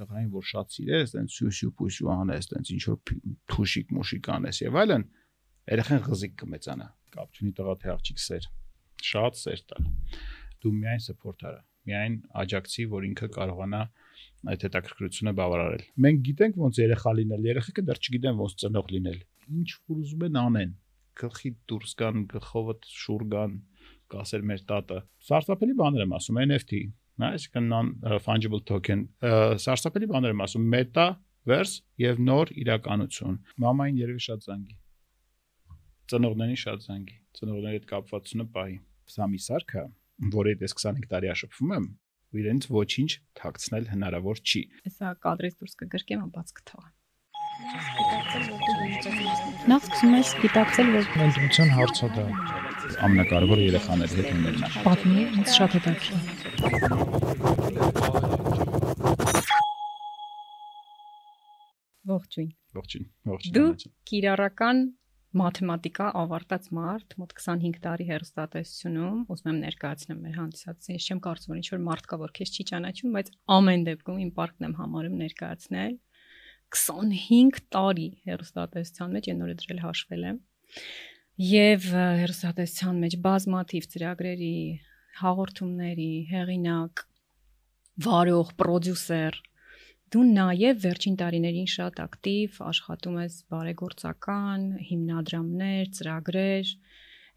տղային որ շատ սիրես, այտենց սյուսյու պուսյու անես, այտենց ինչ որ թուշիկ մուշիկ անես եւ այլն, երեխան ղզիկ կմեծանա։ Կապ չունի տղա թե աղջիկ սեր։ Շատ սեր տալ։ Դու միայն սփորթարա, միայն աջակցի, որ ինքը կարողանա այդ հետաքրքրությունը բավարարել։ Մենք գիտենք ոնց երեխա լինել, երեխեքը դեռ չգիտեն ոնց ծնող լինել։ Ինչ որ ուզում են անեն, գլխի դուրս գան, գլխովը շուր գան, կասեր մեր տատը։ Սարսափելի բաներ եմ ասում, NFT Նա այսինքն non fungible token. սարսափելի բաներ եմ ասում. Metaverse եւ նոր իրականություն։ Մամային երևի շատ զանգի։ Ծնողներին շատ զանգի։ Ծնողների հետ կապվածությունը պահի։ Սա մի սարքը, որի դες 25 տարի աշփվում եմ, ու իրենց ոչինչ թաքցնել հնարավոր չի։ Հեսա կադրից դուրս կգրկեմ, բաց կթողա։ Նախ սկսում ես գիտակցել, որ ընտրության հարցը դա ամենակարևորը երեխաների հետ ունենալն է։ պատմի, ինձ շատ հետաքրքիր։ Ողջույն։ Ողջույն, ողջույն։ Դու կիրառական մաթեմատիկա ավարտած մարդ, մոտ 25 տարի հերոստատեսությունում, ուզում եմ ներկայացնեմ մեր հանդիսատեսին, ես չեմ կարծում, որ ինչ որ մարդ կա, որ քեզ չի ճանաչում, բայց ամեն դեպքում իմ պարտքն եմ համարում ներկայացնել 25 տարի հերոստատեսության մեջ այն օրը դրել հաշվել եմ եւ հերոստատեսության մեջ բազմաթիվ ծրագրերի հաղորդումների հեղինակ վարող պրոդյուսեր դու նաև վերջին տարիներին շատ ակտիվ աշխատում ես բարեգործական հիմնադրամներ, ծրագրեր,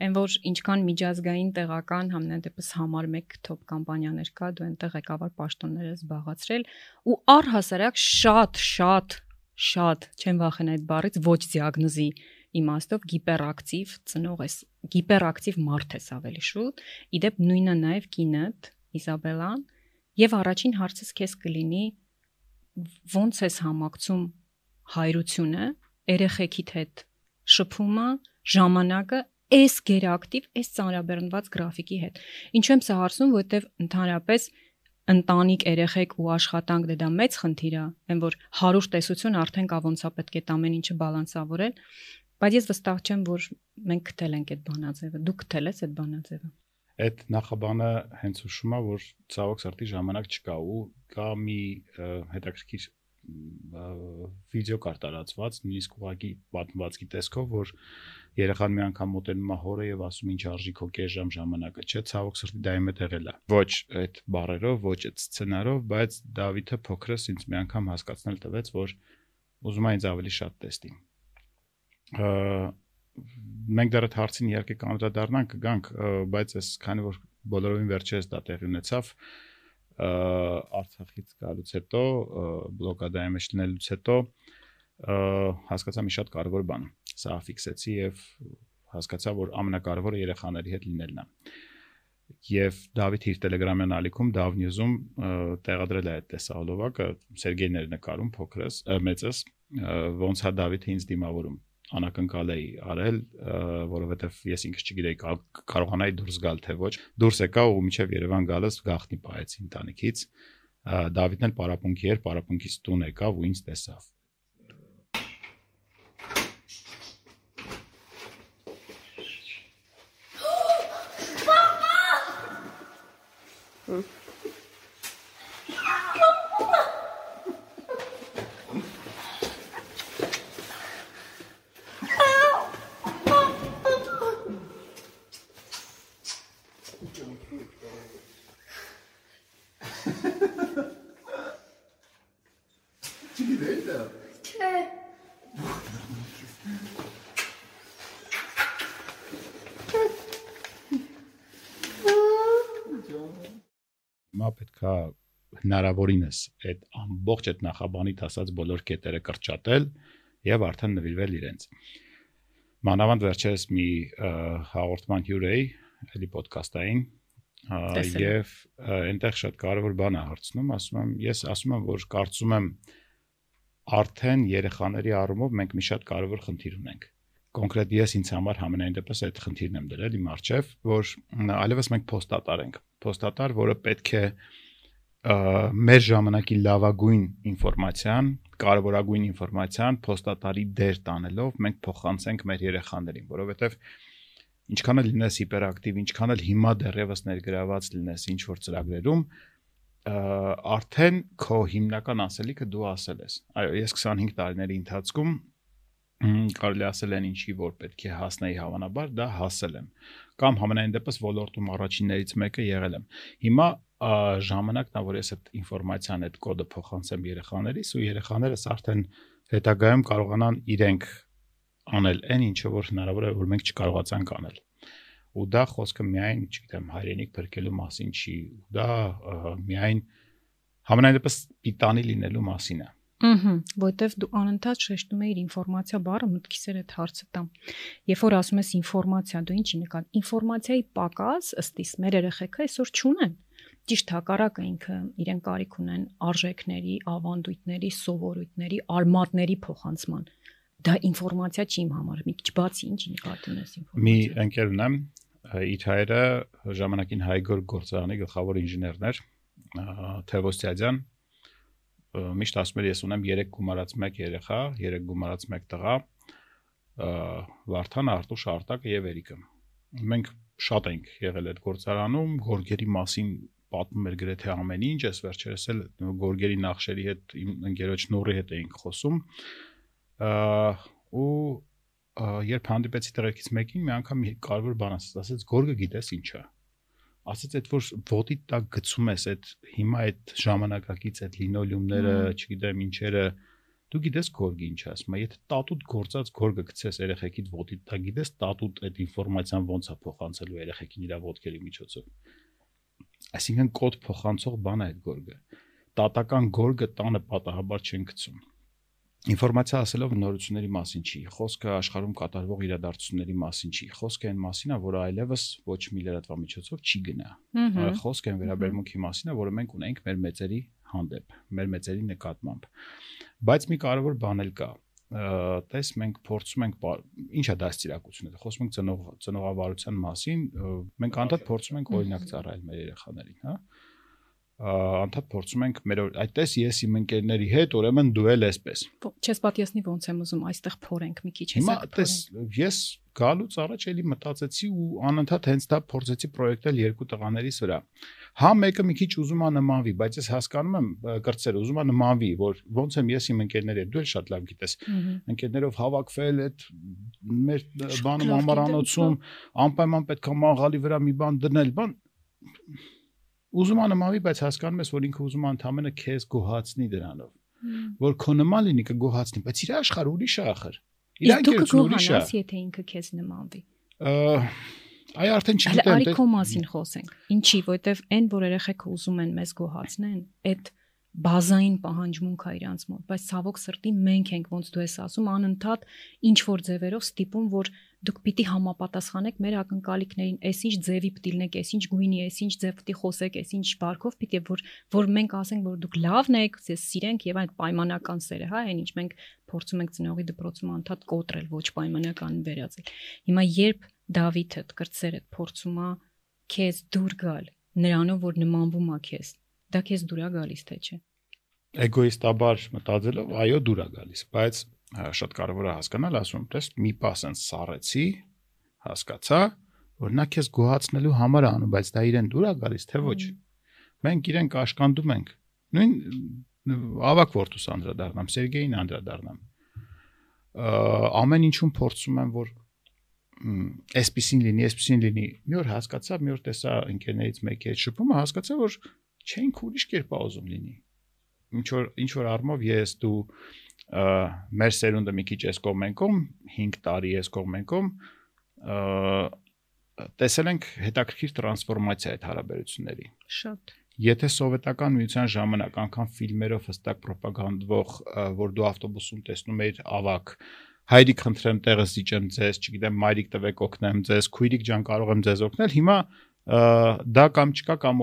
այն որ ինչքան միջազգային տեղական համենայնդեպս համար 1 top կամպանիաներ կա, դու այնտեղ ղեկավար պաշտոններ ես զբաղացրել ու առհասարակ շատ շատ շատ չեմ վախենա այդ բառից ոչ դիագնոզի իմաստով գիպերակտիվ ծնող ես գիպերակտիվ մարդ ես ավելի շուտ իդեպ նույնը նաև կինդ Իսաբելան եւ առաջին հարցս քեզ կլինի ո՞նց ես համակցում հայրությունը երեխեքիդ հետ շփումը ժամանակը այս գերակտիվ այս ծանրաբեռնված գրաֆիկի հետ ինչու եմ սա հարցնում որովհետեւ ընդհանրապես ընտանիք, երեխեք ու աշխատանք դե դա մեծ խնդիր է, այն որ հարուր տեսություն արդեն կա ոնց է պետք է ամեն ինչը բալանսավորել, բայց ես վստահ չեմ, որ մենք գտել ենք այդ բանաձևը։ Դու գտել ես այդ բանաձևը։ Այդ նախաբանը հենց հուշում է, որ ցավոք սրտի ժամանակ չկա ու կա մի հետաքրքիր վիդեո կար տարածված, նույնիսկ ուղակի պատմվածքի տեսքով, որ երեխան մի անգամ մոտենում է հորը եւ ասում ինչ արժի քո կես ժամ ժամանակը, չէ, ցավոք սրտի դա իմ հետ եղել է։ Ոչ այդ բարերով, ոչ այդ սցենարով, բայց Դավիթը փոքրս ինձ մի անգամ հասկացնել տվեց, որ ուզում է ինձ ավելի շատ տեստի։ Մենք դեռ այդ հարցին իհարկե կանդրադառնանք, կգանք, բայց այս քանի որ բոլորովին վերջերս դա տեղի ունեցավ, Արցախից գալուց հետո բլոկադայի մեջ լինելուց հետո հասկացա մի շատ կարևոր բան։ Սա ֆիքսեցի եւ հասկացա, որ ամենակարևորը երեխաների հետ լինելն է։ Եվ Դավիթ իր Telegram-յան ալիքում Davnews-ում տեղադրել է այդ տեսահոլովակը Սերգեյն էր նկարում փոքրս, մեծս, ոնց հա Դավիթը ինձ դիմավորում անակնկալ էի արել, որովհետև ես ինքս չգիտեի կարողանայի դուրս գալ թե ոչ։ Դուրս եկա ու միջև Երևան գալս գախնի պահեցի ընտանիքից։ Դավիթն էլ պարապունքի էր, պարապունքից տուն եկավ ու ինձ տեսավ։ հիմա պետքա հնարավորինս այդ ամբողջ այդ նախաբանիդ ասած բոլոր կետերը կրճատել եւ արդեն նվիրվել իրենց։ Մանավանդ վերջերս մի հաղորդման հյուր էի, էլի ոդկասթային եւ այնտեղ շատ կարեւոր բան է հարցնում, ասում եմ, ես ասում եմ, որ կարծում եմ արդեն երեխաների առումով մենք մի շատ կարևոր խնդիր ունենք կոնկրետ ես ինձ համար համենայն դեպս այդ խնդիրն եմ դրել իմ արչև, որ այլևս մենք փոստատար ենք։ Փոստատար, որը պետք է մեր ժամանակի լավագույն ինֆորմացիան, կարևորագույն ինֆորմացիան փոստատարի դեր տանելով մենք փոխանցենք մեր երեխաներին, որովհետև ինչքան էլ լինես հիպերակտիվ, ինչքան էլ հիմա դեռևս ներգրաված լինես ինչ որ ծրագրերում, արդեն քո հիմնական ասելիքը դու ասել ես։ Այո, ես 25 տարիների ընթացքում կարելի ասել են ինչի որ պետք է հասնեի հավանաբար դա հասել եմ կամ համենայն դեպս ոլորտում առաջիններից մեկը եղել եմ հիմա ժամանակն է որ ես այդ ինֆորմացիան այդ կոդը փոխանցեմ երեխաներիս ու երեխաներս արդեն հետագայում կարողանան իրենք անել այն ինչը որ հնարավոր է որ մենք չկարողացանք անել ու դա խոսքը միայն, չգիտեմ, հայրենիք փրկելու մասին չի, դա միայն համենայն դեպս պիտանի լինելու մասին է։ Ահա, որտեվ դու անընդհատ շեշտում ես ինֆորմացիա բառը, մտքիս էր այդ հարցը տամ։ Երբ որ ասում ես ինֆորմացիա, դու ինչի նկատ։ Ինֆորմացիայի պակաս ըստ իս մեր երեխեքը այսօր չունեն։ Ճիշտ հակառակը ինքը իրեն կարիք ունեն արժեքների, ավանդույթների, սովորույթների, արմատների փոխանցման դա ինֆորմացիա չի իմ համար մի քիչ բացի ինչ նկատի ունես ինֆորմացիա մի ընկեր ունեմ իր հայրը ժամանակին Հայգոր գործարանի գլխավոր ինժեներն էր Թևոսյադյան միշտ ասում էր ես ունեմ 3 գումարած 1 երեխա, 3 գումարած 1 տղա, Վարդան, Արտուշ, Արտակը եւ Էրիկը։ Մենք շատ ենք եղել այդ գործարանում, գորգերի մասին պատմում էր գրեթե ամեն ինչ, ես վերջերս էլ գորգերի նախշերի հետ իմ ընկերոջ Նուրի հետ էինք խոսում։ ու երբ հանդիպեցի տղերքից մեկին, մի անգամ մի կարևոր բան ասաց, ասաց գորգը գիտես ինչ է ասած այդ որ ոտի տակ գցում ես այդ հիմա այդ ժամանակակից այդ լինոլյումները, չգիտեմ ինչերը դու գիտես գորգի ինչ ասում է եթե տատուտ գործած գորգը գցես երեխեքիդ ոտի տակ գիտես տատուտ այդ ինֆորմացիան ոնց է փոխանցելու երեխեքին իր ոտքերի միջոցով այսինքն կոդ փոխանցող բան է այդ գորգը տատական գորգը տանը պատահաբար չեն գցում ինֆորմացիա ասելով նորությունների մասին չի, խոսքը աշխարհում կատարվող իրադարձությունների մասին չի, խոսքը այն մասին է, որը այլևս ոչ մի լրատվամիջոցով չի գնա։ Խոսքը այն վերաբերմունքի մասին է, որը մենք ունենք մեր մեծերի հանդեպ, մեր մեծերի նկատմամբ։ Բայց մի կարևոր բան էլ կա տես մենք փորձում ենք ինչա դաստիարակությունը խոսում ենք ծնող ծնողավարության մասին մենք անդադ փորձում ենք օրինակ ծառայել մեր երեխաներին հա անդադ փորձում ենք մեր այդտես ես իմ ընկերների հետ ուրեմն դու էլ էսպես չես պատիասնի ոնց եմ ուզում այստեղ փորենք մի քիչ հիմա այդտես ես գալուց առաջ էլի մտածեցի ու անընդհատ հենց դա փորձեցի պրոյեկտել երկու տղաներիս վրա հա մեկը մի քիչ ուզում է նմանվի բայց ես հասկանում եմ կրծեր ուզում է նմանվի որ ոնց եմ ես իմ ընկերների հետ դու էլ շատ լավ գիտես ընկերներով հավաքվել այդ մեր բանում ամառանոցում անպայման պետք է մաղալի վրա մի բան դնել բան ուզում է նմանվի, բայց հասկանում ես, որ ինքը ուզում ընդամենը քեզ գոհացնի դրանով։ Որ քո նման լինի կգոհացնի, բայց իր աշխարհ ուրիշ է ախր։ Իր անկերություն ուրիշ է։ Եթե ինքը քեզ նմանվի։ Այ արդեն չգիտեմ։ Արի քո մասին խոսենք։ Ինչի, որովհետև այն, որ երեխեքը ուզում են մեզ գոհացնեն, այդ բազային պահանջմունք է իրանց մոտ, բայց ցավոք սրտի մենք ենք ոնց դու ես ասում անընդհատ ինչ որ ձևերով ստիպում, որ դուք պիտի համապատասխանեք մեր ակնկալիքներին, այսինչ ձևի պիտի լինեք, այսինչ գույնի, այսինչ ձև պիտի խոսեք, այսինչ բարքով պիտի որ որ մենք ասենք, որ դուք լավն եք, ձեզ սիրենք եւ այդ պայմանական սերը, հա, այնինչ մենք փորձում ենք ծնողի դպրոցում անդադ կոտրել, ոչ պայմանական վերածել։ Հիմա երբ Դավիթը կրծերը փորձում է քեզ դուր գալ, նրանով որ նմանվում է քեզ, դա քեզ դուր է գալիս թե չէ։ Էգոիստաբար մտածելով, այո, դուր է գալիս, բայց շատ կարևոր է հասկանալ, ասում, տես մի պաս են սառեցի, հասկացա, որ նա քեզ գոհացնելու համար է անում, բայց դա իրեն դուր է գալիս, թե ոչ։ Մենք իրենք աշկանդում ենք։ Նույն ավակ ворթուս անդրադառնամ, Սերգեյին անդրադառնամ։ Ամեն ինչում փորձում եմ, որ այսպեսին լինի, այսպեսին լինի։ Մի օր հասկացա, մի օր տեսա ընկերներից մեկի հետ շփումը, հասկացա, որ չենք ուրիշ կերպ ուզում լինի։ Ինչ որ ինչ որ արմով ես դու մեր սերունդը մի քիչ էս կողմենկում 5 տարի էս կողմենկում տեսել ենք հետաքրքիր տրանսֆորմացիա այդ հարաբերությունների շատ եթե սովետական միության ժամանակ անգամ ֆիլմերով հստակ ռոպագանդվող որ դու ավտոբուսում տեսնում էիր ավակ հայրիկ խնդրեմ տեղը զիջեմ ձեզ, չգիտեմ, մայրիկ տվեք օգնեմ ձեզ, քույրիկ ջան կարող եմ ձեզ օգնել։ Հիմա դա կամ չկա կամ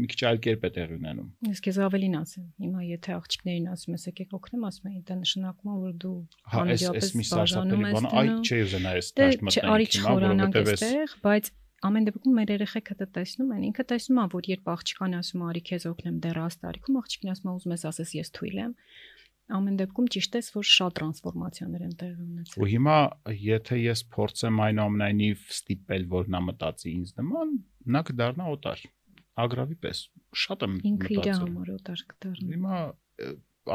մի քիչ այլ կերպ է տեղի ունենում։ Ես քեզ ավելին ասեմ։ Հիմա եթե աղջիկներին ասում ես եկեք օգնեմ, ասում են դա նշանակում է որ դու անմիջապես բաժանում ես։ Այ չի ուզենա ես դաշտ մտնենք։ Դե արի չխորանանք այստեղ, բայց ամեն դեպքում մեր երեխեքը դա տեսնում են։ Ինքը տեսնում է, որ երբ աղջկան ասում է արի քեզ օգնեմ դեռ աստարիքում, աղջիկն ասում է ուզում ես ասես ես թույլ եմ ամեն դեպքում ճիշտ է, որ շատ տրանսֆորմացիաներ են տեղի ունեցել։ Ու հիմա եթե ես փորձեմ այնուամենայնիվ ստիպել, որ նա մտածի ինձ նման, նա կդառնա օտար։ ագրավի պես շատ եմ Ինքը իր համար օտար կդառնա։ Հիմա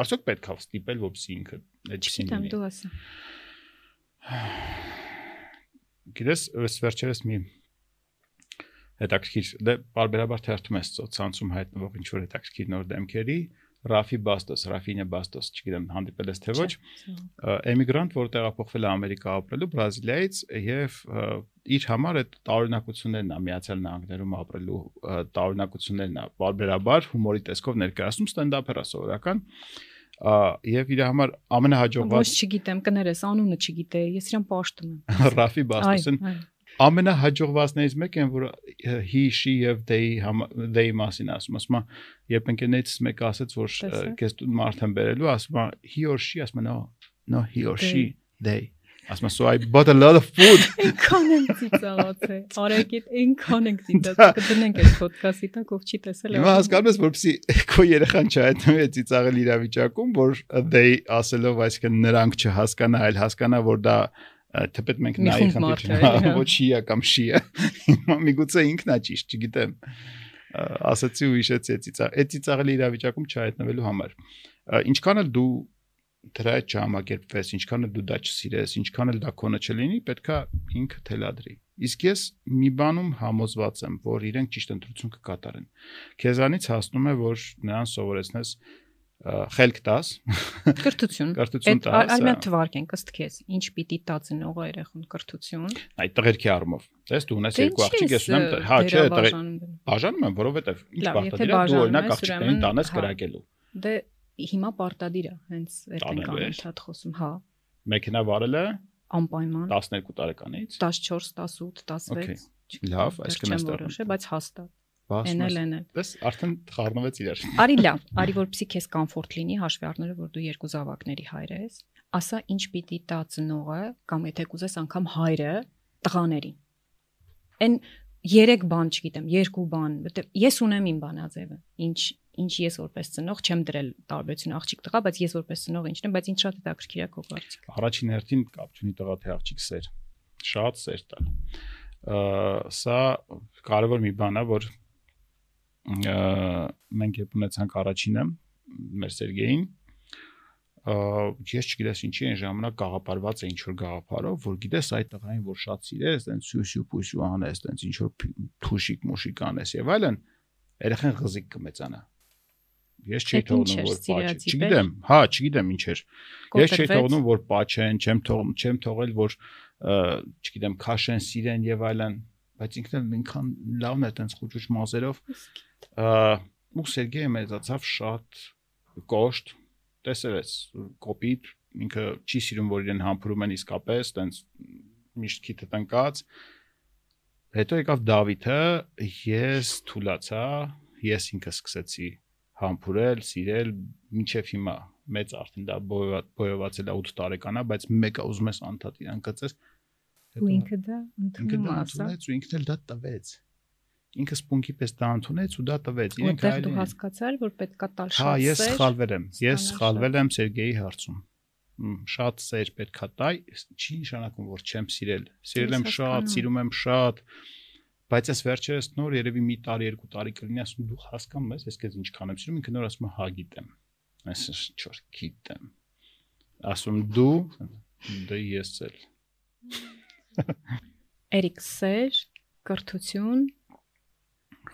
արդյոք պետք է ստիպել որպեսզի ինքը Չգիտեմ, լինի։ դու ասա։ Գիտես, ըս վերջերս մի հետաքրքիր դե բարբերաբար թերթում ես ցանցում հայտնվող ինչ որ հետաքրքիր նոր դեմքերի Ռաֆի Բաստոս, Ռաֆինե Բաստոս, չգիտեմ հանդիպել ես թե ոչ, էմիգրանտ, որ տեղափոխվել է Ամերիկա ապրելու Բրազիլիայից եւ իր համար այդ տարօրինակություններն է Միացյալ Նահանգներում ապրելու տարօրինակություններն է բարբերաբար հումորի տեսքով ներկայացնում ստենդափեր սովորական եւ իր համար Ոչ ամենահաջողված չգիտեմ, կներես, անունը չգիտեի, ես իրան պաշտում եմ։ Ռաֆի Բաստոսն այ, ամենահաջողվածներից մեկը են, որ he, she եւ they they մասին ասում, ասում է, երբ ընկերներից մեկը ասեց, որ քեզ մարդ եմ բերելու, ասում է he or she, ասում է no, no he or she, they։ Ասում է so I bought a lot of food։ Այնքան եմ ծիծաղացել։ Արագիտ այնքան ենք ծիծաղացել, կդնենք այդ ոդքասթի տակ, ով չի տեսել։ Հիմա հասկանում ես, որպեսի քո երեխան չհայտնվի այդ ծիծաղել իրավիճակում, որ they ասելով, այսինքն նրանք չհասկանա, այլ հասկանա, որ դա թեպետ մենք նայի խնդիր հա։ ոչ շիա կամ շիա։ Հիմա միգուցե ինքն է ճիշտ, չգիտեմ։ Ասացի ու հիշեցի այդ ծիծաղ, այդ ծիծաղելի իրավիճակում չհայտնվելու համար։ Ինչքան էլ դու դրա չհամակերպվես, ինչքան էլ դու դա չսիրես, ինչքան էլ դա քոնը չլինի, պետքա ինքը թելադրի։ Իսկ ես մի բանում համոզված եմ, որ իրենք ճիշտ ընտրություն կկատարեն։ Քեզանից հասնում է, որ նրան սովորեցնես խելք տաս, Կրթություն։ կրթություն Այդ տաս, այլ ա, մի թվարկենք ըստ քեզ, ինչ պիտի տա ծնողը երեխուն կրթություն։ այդ տղերքի առումով։ Տես դու ունես Դե երկու աղջիկ, ես ունեմ, հա, չէ, տղեր բաժանում եմ, որովհետև ինչ է դու օրինակ աղջիկներին տանես հա։ կրակելու։ Դե հիմա պարտադիր է, հենց այդ ենք անընդհատ խոսում, հա, Մեքենա վարելը անպայման 12 տարեկանից։ 14, 18, Okay, 16։ լավ, այստեղ որոշել, բայց հաստատ։ Էնել էնել։ Դες արդեն խառնվեց իրար։ Արի լավ, արի որպեսի քեզ կոմֆորտ լինի հաշվի առնելով որ դու երկու զավակների հայր ես, ասա ինչ պիտի տա ծնողը կամ եթե կուզես անգամ հայրը տղաներին։ Այն երեք բան, չգիտեմ, երկու բան, որտեվ ես ունեմ իմ բանաձևը։ Ինչ ինչ ես որպես ծնող չեմ դրել տարբերություն աղջիկ տղա, բայց ես որպես ծնող ինչն եմ, բայց ինձ շատ հետաքրքիր է քո կարծիքը։ Առաջին հերթին կապ չունի տղա թե աղջիկ սեր։ Շատ սեր տալ։ Ա, Սա կարևոր մի բան է, որ մենք երբ ունեցանք առաջինը մեր Սերգեյին, ես չգիտես ինչի այն ժամանակ գաղափարված է ինչ որ գաղափարով, որ գիտես այդ տղային որ շատ սիրես, տենց սյուսյու պուսյու անես, տենց ինչ որ թուշիկ մուշիկ անես եւ այլն, երեխան ղզիկ կմեծանա։ Ես չի թողնում որ սիրացի Չգիտեմ, հա, չգիտեմ ինչ էր։ Ես չի թողնում որ պաչեն, չեմ թողնում, չեմ թողել որ չգիտեմ քաշեն, սիրեն եւ այլն, բայց ինքն էլ ինքան լավն է տենց խոճուճ մազերով։ Ու Սերգեյը մեծացավ շատ կոշտ, տեսել ես կոպիտ, ինքը չի սիրում որ իրեն համբուրում են իսկապես, տենց միշտ քիթը տնկած։ Հետո եկավ Դավիթը, ես թուլացա, ես ինքը սկսեցի համբուրել, սիրել, մինչև հիմա մեծ արդեն դա բոյով- բոյովացել է 8 տարեկանա, բայց մեկը ուզում ես անդադ իրան կծես։ Ու ինքը դա ընդունեց ու ինքն էլ դա տվեց։ Ինքը սպունգի պես դա ընդունեց ու դա տվեց։ Իրենք Որտեղ դու այլ հասկացար, որ պետք է տալ Հա, շատ ես սեր։ սխալվել եմ։ Ես սխալվել եմ Սերգեյի հարցում։ Շատ սեր պետքա տայ, չի նշանակում որ չեմ սիրել։ Սիրել Ես եմ շատ, սիրում եմ շատ։ Բայց այս վերջերս նոր երևի մի տարի, երկու տարի կլինի, ասում դու հասկանում ես, ես քեզ ինչքան եմ սիրում, ինքը նոր ասում հա գիտեմ։ Այս չոր գիտեմ։ Ասում դու դե ես էլ։ Էրիկ Սեր, կրթություն,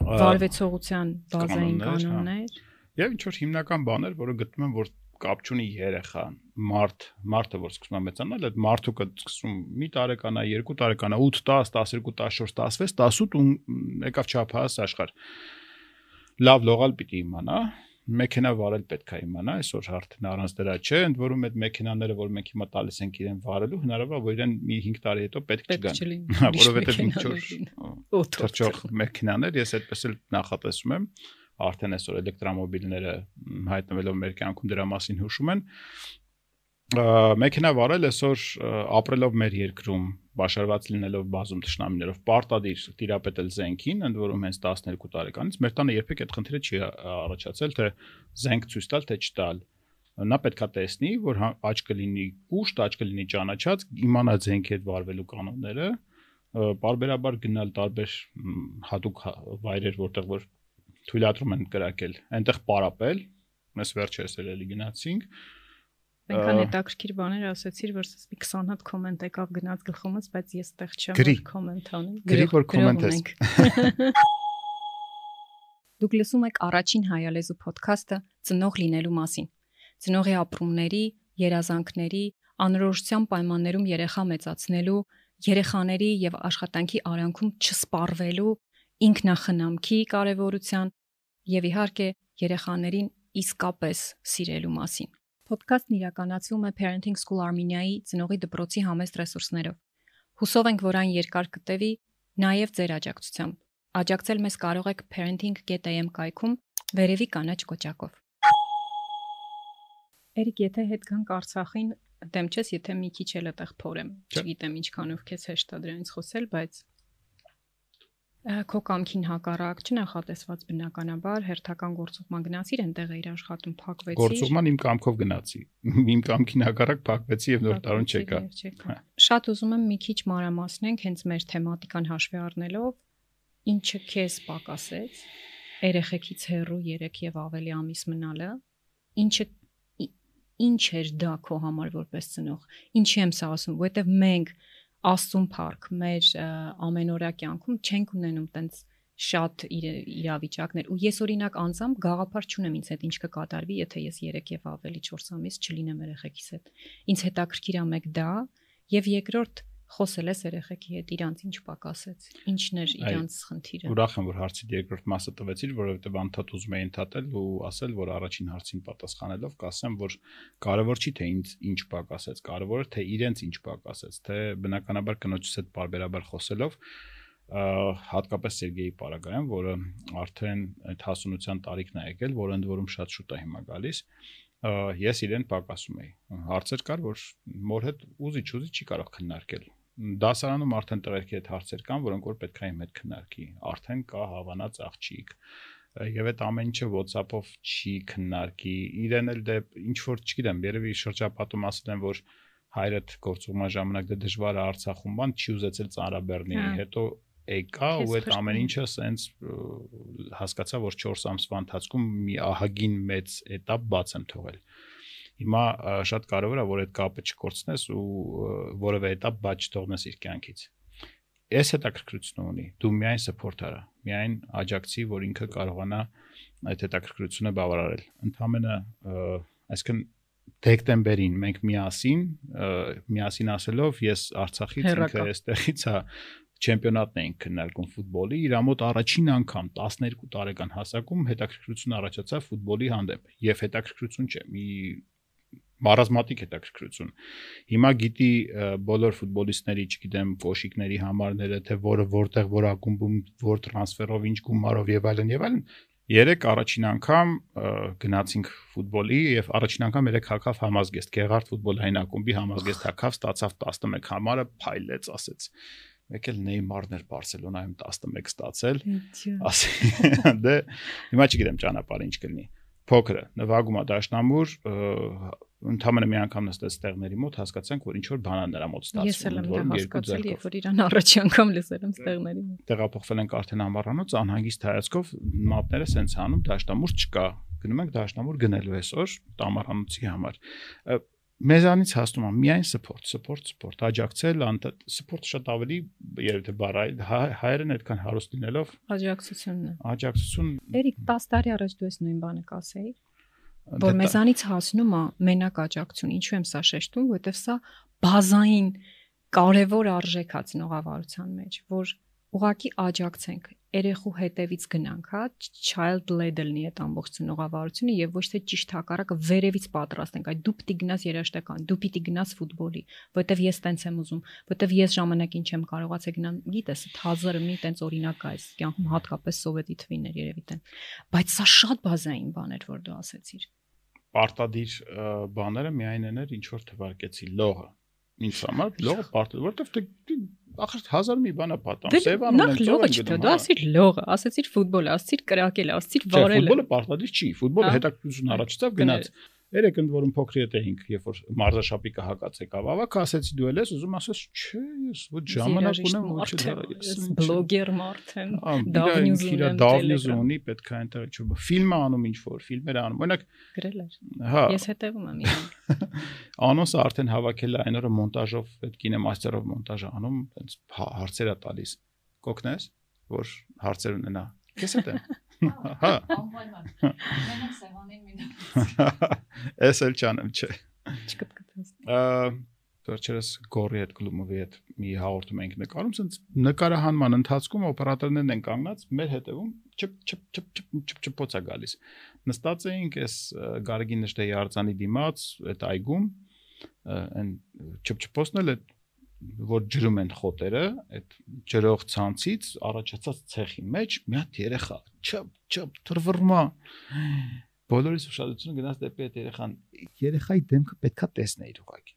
վարվեցողության բազային կանոններ, հա։ կանոններ։ Եվ ինչ որ հիմնական բաներ, որը գտնում եմ, որ կապ չունի երեխան, մարդ, մարդը որ սկսում է մեծանալ, այդ մարդու կը սկսում մի տարեկանա, երկու տարեկանա, 8, 10, 12, 14, 16, 18 ու եկավ չափահաս աշխարհ։ Լավ լողալ պիտի իմանա, մեքենա վարել պետք է իմանա, այսօր արդեն առանց դրա չէ, ընդ որում այդ մեքենաները, որ մենք հիմա տալիս ենք իրեն վարելու, հնարավոր է որ իրեն մի 5 տարի հետո պետք չգան։ Հա, որովհետև ինչ մեքենաներ որ լինեն։ ա, Օթո թրջող մեքենաներ, ես այդպես էլ նախատեսում եմ արդեն այսօր էլեկտրոմոբիլները հայտնվելով մեր կյանքում դրա մասին հուշում են մեքենա վարել այսօր ապրելով մեր երկրում բաշարված լինելով բազում ճշնամիներով պարտադիր տիրապետել զենքին ընդ որում հենց 12 տարեկանից մեր տանը երբեք այդ խնդիրը չի առաջացել թե զենք ցույց տալ թե չտալ նա պետքա տեսնի որ հա- աչք կլինի կուշտ աչք կլինի ճանաչած իմանա զենքի հետ վարվելու կանոնները բարբերաբար գնալ տարբեր հատուկ հա- վայրեր որտեղ որ թույլատրում են կրակել, այնտեղ պարապել, մեզ վերջերս էլի գնացինք, Այնքան հետաքրքիր բաներ ասացիր, որ ասես մի 20 հատ կոմենտ եկավ գնաց գլխումից, բայց ես տեղ չեմ կոմենտ անեմ։ Գրի, որ comment ես։ Դուք լսում եք առաջին հայալեզու ոդքասթը ծնող լինելու մասին։ Ծնողի ապրումների, երազանքների, անորոշության պայմաններում երեխա մեծացնելու, երեխաների եւ աշխատանքի արանքում չսպառվելու, ինքնախնամքի կարեւորության եւ իհարկե երեխաներին իսկապես սիրելու մասին։ Ոդքասթն իրականացվում է Parenting School Armenia-ի ծնողի դպրոցի համեստ ռեսուրսներով։ Հուսով ենք, որ այն երկար կտևի նաև ձեր աջակցությամբ։ Աջակցել մեզ կարող եք parenting.am կայքում վերևի կանաչ կոճակով։ Էրիկ, եթե հետ գանք Արցախին, դեմ չես, եթե մի քիչ էլ այդտեղ փորեմ։ Չգիտեմ ինչքանով քեզ հեշտ է դրանից խոսել, բայց քո կամքին հակառակ չնախատեսված բնականաբար հերթական գործողման գնացիր, այնտեղ էիր աշխատում, փակվեցիր։ Գործուղման իմ կամքով գնացի։ Իմ կամքին հակառակ փակվեցի եւ նոր տարուն չեկա։ Հա։ Շատ ուզում եմ մի քիչ մանրամասնենք հենց մեր թեմատիկան հաշվի առնելով, ինչը քեզ պակասեց երեխեքից հեռու 3 եւ ավելի ամիս մնալը, ինչը ինչ էր դա քո համար որպես ծնող։ Ինչի եմ սա ասում, որովհետեւ մենք աստուն парք մեր ամենօրյա կյանքում չենք ունենում տենց շատ իր, իրավիճակներ ու ես օրինակ անձամբ գաղափար չունեմ ինձ հետ ինչ կկատարվի եթե ես 3 եւ ավելի 4 ամիս չլինեմ երեխեքիս հետ ինձ հետաքրքիր է մեկ դա եւ երկրորդ խոսել ես երեխեքի հետ իրանց ինչ պակասեց ինչն էր Այ, իրանց խնդիրը Ուրախ եմ, որ հարցի երկրորդ մասը տվեցիր, որովհետև անդադ ուզում էի ընդհատել ու ասել, որ առաջին հարցին պատասխանելով կասեմ, որ կարևոր չի թե ինձ ինչ պակասեց, կարևորը թե իրենց ինչ պակասեց, թե բնականաբար կնոջս հետ բարբերաբար խոսելով հատկապես Սերգեյի Պարագայան, որը արդեն այդ հասունության տարիքն է եկել, որը ընդ որում շատ շուտ է հիմա գալիս, ես իրեն պակասում էի։ Հարցեր կար, որ մոր հետ ուզի չուզի չի կարող քննարկել դասարանում արդեն տղերքի հետ հարցեր կան, որոնք որ պետք է իմ հետ քննարկի։ Արդեն կա հավանած աղջիկ եւ այդ ամեն ինչը WhatsApp-ով չի քննարկի։ Իրեն էլ դե ինչ որ չգիտեմ, երևի շրջապատում ասել են, որ հայրդ գործողման ժամանակ դա դժվար է Արցախում, բան չի ուզեցել ծանրաբեռնի, հա։ հետո եկա ու այդ ամեն ինչը սենց հասկացա, որ 4 ամսվա ընթացքում մի ահագին մեծ էտապ բաց եմ թողել։ Ա Հիմա ա, շատ կարևոր է որ այդ կապը չկորցնես ու ա, որևէ этап բաց չթողնես իր կյանքից։ Այս հետաքրքրությունը ունի։ Դու միայն support արա, միայն աջակցի, որ ինքը կարողանա այդ հետաքրքրությունը բավարարել։ Ընդհանրապես, այսինքն դեկտեմբերին մենք միասին ա, միասին ասելով ես Արցախից Հեռակա։ ինքը այստեղից հա չեմպիոնատն էինք քննարկում ֆուտբոլի, իր մոտ առաջին անգամ 12 տարեկան հասակում հետաքրքրություն առաջացավ ֆուտբոլի հանդեպ եւ հետաքրքրություն չէ, մի մարազմատիկ հետաքրքրություն։ Հիմա գիտի բոլոր ֆուտբոլիստների, չգիտեմ, կոշիկների համարները, թե որը որտեղ որ ակումբում, որ տրանսֆերով, ինչ գումարով եւ այլն եւ այլն։ Երեք առաջին անգամ գնացինք ֆուտբոլի եւ առաջին անգամ երեք հակավ համազգեստ Գեղարդ ֆուտբոլային ակումբի համազգեստ հակավ ստացավ 11 համարը փայլեց, ասեց։ Մեկ էլ Նեյմարն էր Բարսելոնայում 11 ստացել ասի դե հիմա չգիտեմ ճանապարհը ինչ կլինի փոքրը նվագում է դաշնամուր ընդհանրապես մի անգամ նստեց տեղների մոտ հասկացանք որ ինչ որ բան է նրա մոտ Ես էլ եմ դա որում հասկացել, երբ որ իրան առաջի անգամ լսել եմ ստեղների մոտ։ տեղափոխվել ենք արդեն ամառանոց անհանգիստ հայացքով մատները սենց անում դաշնամուր չկա գնում ենք դաշնամուր գնելու այսօր տամարանոցի համար մեզանից հասնում է միայն support support support աջակցել support շատ ավելի երբ թե բառը հայ- հայերեն այդքան հարուստ լինելով Աջակցությունն է։ աջակցություն Էրիկ 10 տարի առաջ դու ես նույն բանը կասեի, որ մեզանից հասնում է մենակ աջակցություն։ Ինչու եմ սա շեշտում, որովհետև սա բազային կարևոր արժեք է ծնողավարության մեջ, որ ուղակի աջակցենք երեխու հետևից գնանք, հա, child led լինի այդ ամբողջ ծնողավարությունը եւ ոչ թե ճիշտ հակառակը վերևից պատրաստենք, այ դու պիտի գնաս երաշտական, դու պիտի գնաս ֆուտբոլի, որովհետեւ ես տենց եմ ուզում, որովհետեւ ես ժամանակին չեմ կարողացել գնալ, գիտես, այդ հազարը մի տենց օրինակ այս կյանքում հատկապես սովետի թվիներ երևի տեն։ Բայց սա շատ բազային բան էր, որ դու ասեցիր։ պարտադիր բաները միայն են էր ինչ որ թվարկեցի լողը ինձ համար լողը պարտադիր որովհետև դե ախր հազար մի բան է պատամ Դե սևանում նախ են լողը են դու ասիր լողը, ասեցիր ֆուտբոլը, ասեցիր կրակելը, ասեցիր Չէ, վարելը։ ֆուտբոլը պարտադիր չի ֆուտբոլը Հա։ հետաքրքրություն առաջացավ Գնա- գնաց Երեք ընդ որում փոքր ետ էինք, երբ որ մարզաշապիկը հակած եկավ, ավակ ասեցի դու էլ ես ուզում ասես, չէ, ես ոչ ժամանակ ունեմ, ոչ ես բլոգեր մարդ եմ, դավնյուզ ունեմ, դավնյուզ ունի, պետք է այնտեղ չէ, ֆիլմ անում ինչ որ, ֆիլմեր անում։ Օրինակ գրել էր։ Հա։ Ես հետևում եմ իրեն։ Անոնսը արդեն հավաքել է այն օրը մոնտաժով, այդ կինեմաստերով մոնտաժ անում, այնց հարցեր է տալիս։ Կոկնես, որ հարցեր ունենա։ Քեզ հետ եմ։ Հա։ Անպայման։ Մենակ սեղանին մինակ։ Էս էլ չանեմ, չէ։ Չկտկտես։ Վերջերս գորի հետ գլումովի հետ մի հաղորդում ենք նկարում, ցած նկարահանման ընթացքում օպերատորներն են կանգնած մեր հետևում չփ չփ չփ չփ չփ չփոց է գալիս։ Նստած էինք այս Գարեգին նշտեի արձանի դիմաց այդ այգում այն չփ չփոցն էլ այդ որ ջրում են խոտերը, այդ ջրող ցանցից առաջացած ցեխի մեջ մի հատ երեխա չփ չփ թրվռմա բոլորիս ուշադրությունը գնաց դեպի այդ երեխան երեխայի դեմքը պետքա տեսնեիր ուղակի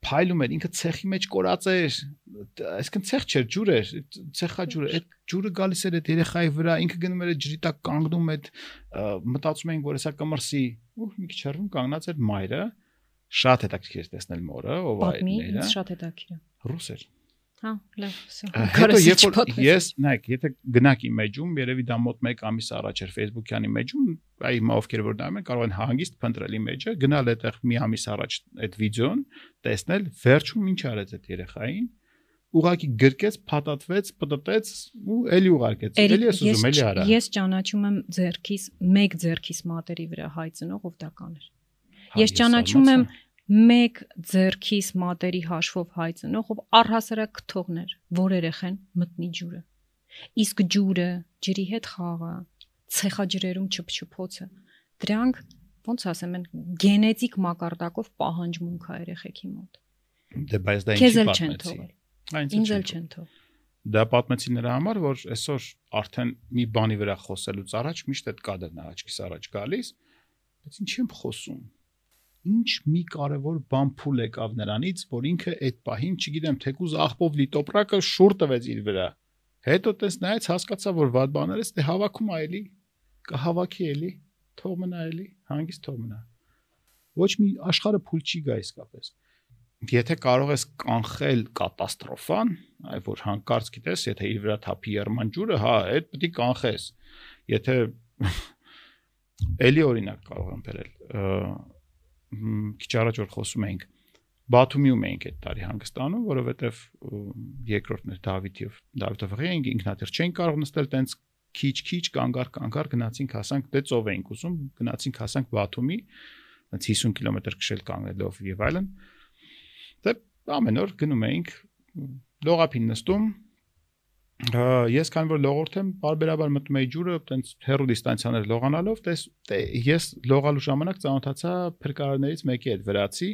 փայլում էր ինքը ցեխի մեջ կորած էր այսինքն ցեխ չէր ջուր էր ցեխա ջուրը այդ ջուրը գալիս էր այդ երեխայի վրա ինքը գնում էր ջրի տակ կանգնում այդ մտածում էին որ հեսա կմրսի ու մի քիչ հեռվում կանգնած էր մայրը շատ հետաքրքիր տեսնել մորը, ով է այդները։ Պատմի, շատ հետաքրքիր է։ Ռուս էր։ Հա, լավ, Հետո երբ որ ես, նայեք, եթե գնաք իմեջում, երևի դա մոտ 1 ամիս առաջ էր Facebook-յան իմեջում, այ հիմա ովքեր որ նայում են, կարող են հանգիստ փնտրել իմեջը, գնալ այդտեղ մի ամիս առաջ այդ վիդեոն, տեսնել, վերջում ինչ արեց այդ երեխային, ուղակի գրկեց, փաթաթվեց, պտտեց ու էլի ուղարկեց։ Էլի ես ուզում էլի արա։ Ես ճանաչում եմ ձերքիս, մեկ ձերքիս մատերի վրա հայցնող ով դա կաներ։ հա, Ես ճանաչում եմ մեկ ձերքիս մատերի հաշվով հայցնող ով առհասարակ կթողներ, որ երեխեն մտնի ջուրը։ Իսկ ջուրը, ջրի հետ խաղը, ցեխաջրերում չփչփոցը, դրանք ոնց ասեմ են գենետիկ մակարդակով պահանջմունք է երեխեքի մոտ։ Դե բայց դա ինչի պատմեցի։ Ինձ էլ չեն թող։ Դա պատմեցի նրա համար, որ այսօր արդեն մի բանի վրա խոսելուց առաջ միշտ այդ կադրն է աչքիս առաջ գալիս, բայց ինչի՞ եմ խոսում ինչ մի կարևոր բան փուլ եկավ նրանից, որ ինքը այդ պահին, չգիտեմ, թեկուզ աղբով լի տոպրակը շուր տվեց իր վրա։ Հետո տես նայեց, հասկացա, որ վատ բաներ է, դե հավաքում այլի, կհավաքի էլի, թող մնա էլի, հանգիստ թող մնա։ Ոչ մի աշխարհը փուլ չի գա իսկապես։ Եթե կարող ես կանխել կատաստրոֆան, այ որ հանկարծ գիտես, եթե իր վրա թափի երման ջուրը, հա, այդ պետք է կանխես։ Եթե էլի օրինակ կարող եմ բերել քիչ առաջ որ խոսում էինք Բաթումիում էինք այդ տարի հանգստանում, որովհետև երկրորդն էր Դավիթով, Դավիթով էինք ինքնաթիռ չենք կարող նստել տենց քիչ-քիչ կանգար կանգար գնացինք հասանք դե ծով էինք ուզում, գնացինք հասանք Բաթումի, այնց 50 կիլոմետր քշել կանգնելով եւ այլն։ Դե ամեն օր գնում էինք լողափին նստում, ես քան որ լողորդ եմ, բարբերաբար մտնում էի ջուրը, տենց հեռու դիստանցիաներ լողանալով, տես ես լողալու ժամանակ ծանոթացա փրկարարներից մեկի հետ վրացի,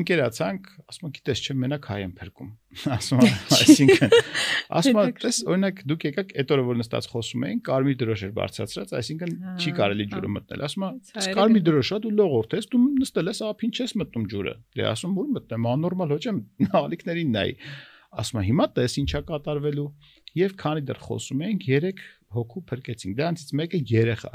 ընկերացանք, ասում եմ, գիտես, չէ, մենակ հայ եմ փրկում։ Ասում եմ, այսինքն, ասում եմ, տես, օրինակ դուք եկաք այդ օրը որ նստած խոսում էին, կարմիր դրոշ էր բարձրացրած, այսինքն չի կարելի ջուրը մտնել։ Ասում եմ, կարմիր դրոշա դու լողորդ ես, դու նստել ես ափին չես մտնում ջուրը։ Դե ասում որ մտնեմ, աննորմալ ոչ եմ, ալիքներին նայ ասում է հիմա տես ինչա կատարվելու եւ քանի դեռ խոսում ենք 3 հոգու փրկեցինք դրանցից մեկը երեխա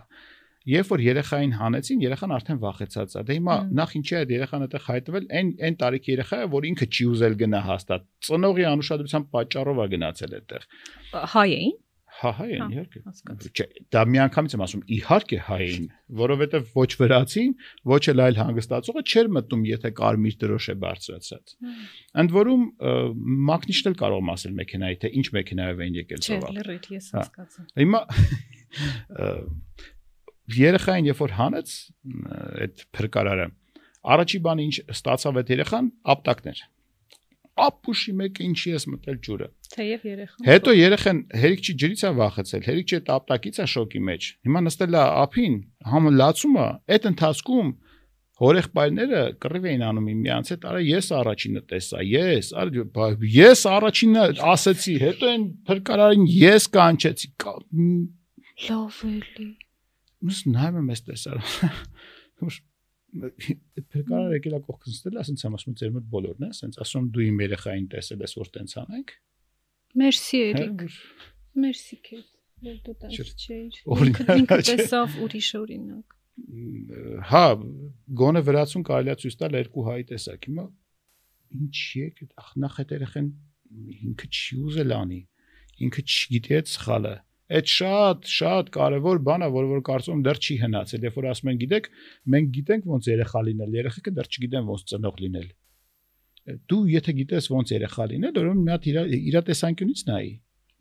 Երբ որ երեխային հանեցին, երեխան արդեն վախեցած է։ Դե հիմա նախ ինչի այդ երեխան այդտեղ հայտնվել, այն այն տարիքի երեխա է, որ ինքը չի ուզել գնա հաստատ։ Ծնողի անուշադրության պատճառով է գնացել այդտեղ։ Հայ էին։ Հա, հայ են, իհարկե։ Չէ, դա միանգամից եմ ասում, իհարկե հայ են, որովհետև ոչ վրացին, ոչ էլ այլ հանգստացողը չէր մտնում, եթե կարմիր դրոշ է բարձրացած։ Ընդ որում մակնիշն էլ կարող ասել մեքենայի, թե ինչ մեքենայով էին եկել ծովակ։ Չէ, լրիվ ես հա։ հասկացա։ Հիմա երեխային երբ որ հանեց այդ փրկարարը, առաջի բանը ինչ ստացավ այդ երեխան, ապտակներ ապուշի մեկը ինչի ես մտել ջուրը։ Թեև երեխան։ Հետո երեխան հերիք չի ջրից է վախեցել, հերիք չի տապտակից է շոկի մեջ։ Հիմա նստել է ափին, համը լացում է, այդ ընթացքում հորեղբայրները կռիվ էին անում միմյանց հետ, արա ես առաջինը տեսա, ես, արա ես առաջինը ասեցի, հետո այն փրկարարին ես կանչեցի։ Լավ էլի։ Ус նայում եմ ես տեսա փրկարար եկել է կողքից նստել, ասենց եմ ասում ձեր մոտ բոլորն է, ասենց ասում դու իմ երեխային տեսել ես որ տենց անենք։ Մերսի Էրիկ։ Մերսի քեզ։ Որ դու տես չէիր։ Ինքը տեսավ ուրիշ օրինակ։ հա գոնե վրացուն կարելի է ցույց տալ երկու հայ տեսակ հիմա ինչի է նախ այդ երեխեն ինքը չի ուզել անի ինքը չգիտի այդ սխալը այդ շատ շատ կարևոր բան է որ որ կարծում դեռ չի հնացել երբ որ ասում են գիտեք մենք գիտենք ոնց երեխա լինել երեխեքը դեռ չգիտեն ոնց ծնող լինել դու եթե գիտես ոնց երեխա լինել ուրեմն մի հատ իր իր տեսանկյունից նայի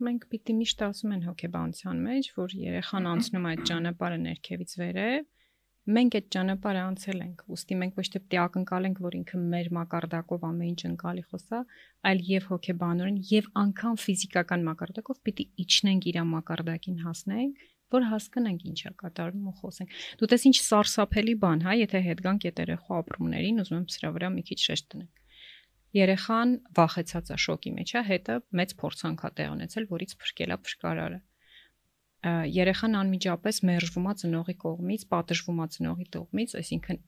մենք պիտի միշտ ասում են հոգեբանության մեջ որ երեխան անցնում այդ ճանապարհը ներքևից վերև մենք այդ ճանապարհը անցել ենք, ուստի մենք ոչ թե պետք է ակնկալենք, որ ինքը մեր մակարդակով ամեն ինչ ընկալի խոսա, այլ եւ հոգեբանորեն եւ անգամ ֆիզիկական մակարդակով պիտի իջնենք իր մակարդակին հասնենք, որ հասկանանք ինչա կատարվում ու խոսենք։ Դու տես ինչ սարսափելի բան, հա, եթե հետ գանք այդ երեխա ապրումներին, ուզում եմ սրա վրա մի քիչ շեշտ տնենք երեխան վախեցած է շոկի մեջ է, հետը մեծ փորձանք է տեղ ունեցել, որից փրկելա փրկարարը երեխան անմիջապես մերժվում է ծնողի կողմից, պատժվում է ծնողի կողմից, այսինքն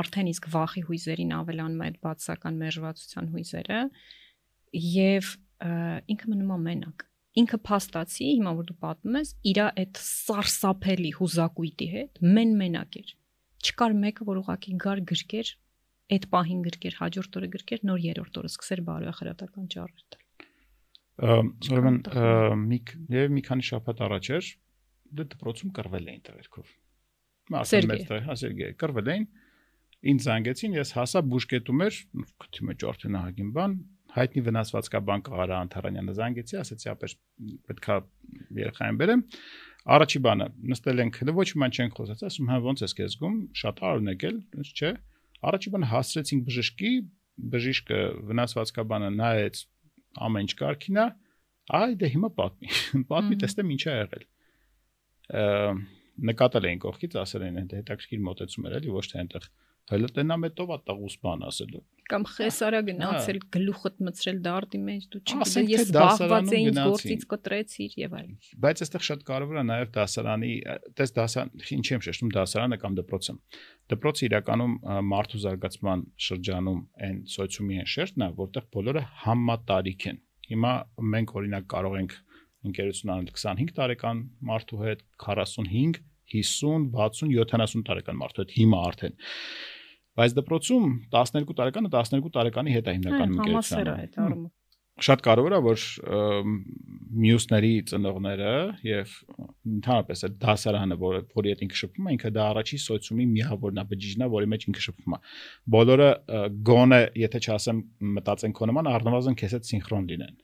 արդեն իսկ վախի հույզերին ավելանում է այդ բացական մերժվածության հույզերը եւ ինքը մնում է մենակ ինքը փաստացի հիմա որ դու պատմում ես իր այդ սարսափելի հուզակույտի հետ մեն մենակ էր չկար մեկը որ ուղակի գար գրկեր այդ պահին գրկեր հաջորդ օրը գրկեր նոր երրորդ օրը սկսեր բարոյախրատական տալ ուրեմն մի եւ մի քանի շաբաթ առաջ էր դե դպրոցում կռվել էին տղերքով։ Մասը մեծ տղեր, հա Սերգեյ, կռվել էին։ Ինձ զանգեցին, ես հասա բուժկետում էր, քթի մեջ արդեն ահագին բան, հայտնի վնասվածքաբան Ղարա Անթարանյանը զանգեցի, ասացի ապեր պետքա երեխային բերեմ։ Առաջի բանը, նստել ենք, դե ոչ ման չենք խոսած, ասում հա ոնց ես քեզ զգում, շատ արուն եկել, չէ։ Առաջի բանը հասցրեցինք բժշկի, բժիշկը վնասվածքաբանը նայեց ամեն ինչ կարքին է, այ դե հիմա պատմի։ Պատմի տեսնեմ ինչ է եղել։ Նկատել էին կողքից, ասել են այդ հետաքրքիր մոտեցում էր էլի ոչ թե այնտեղ հələ տնա մետով է տաղուս բան ասելու կամ խեսարա գնացել գլուխդ մցրել դարտի մեջ դու չգիտես ես զբաղված էի գործից կտրեցիր եւ այլն բայց այստեղ շատ կարևոր է նաեւ դասարանի տես դասարան ինչ եմ շեշտում դասարանը կամ դպրոցը դպրոցը իրականում մարդու զարգացման շրջանում այն սոցիումի են շերտն է որտեղ բոլորը համատարիք են հիմա մենք օրինակ կարող ենք ընկերություն անել 25 տարեկան մարդու հետ 45 50 60 70 տարեկան մարդու հետ հիմա արդեն Բայց դպրոցում 12 տարեկանը 12 տարեկանի հետ է հիմնականում ընկերությունը։ Համասեր է այդ առումով շատ կարևոր է որ մյուսների ծնողները եւ ընդհանրապես այդ դասարանը որ որի հետ ինքը շփվում է ինքը դա առաջի սոցիումի միավորն է բջիջն է որի մեջ ինքը շփվում է բոլորը գոնե եթե չասեմ մտածեն քո նման առնվազն քեզ հետ սինխրոն լինեն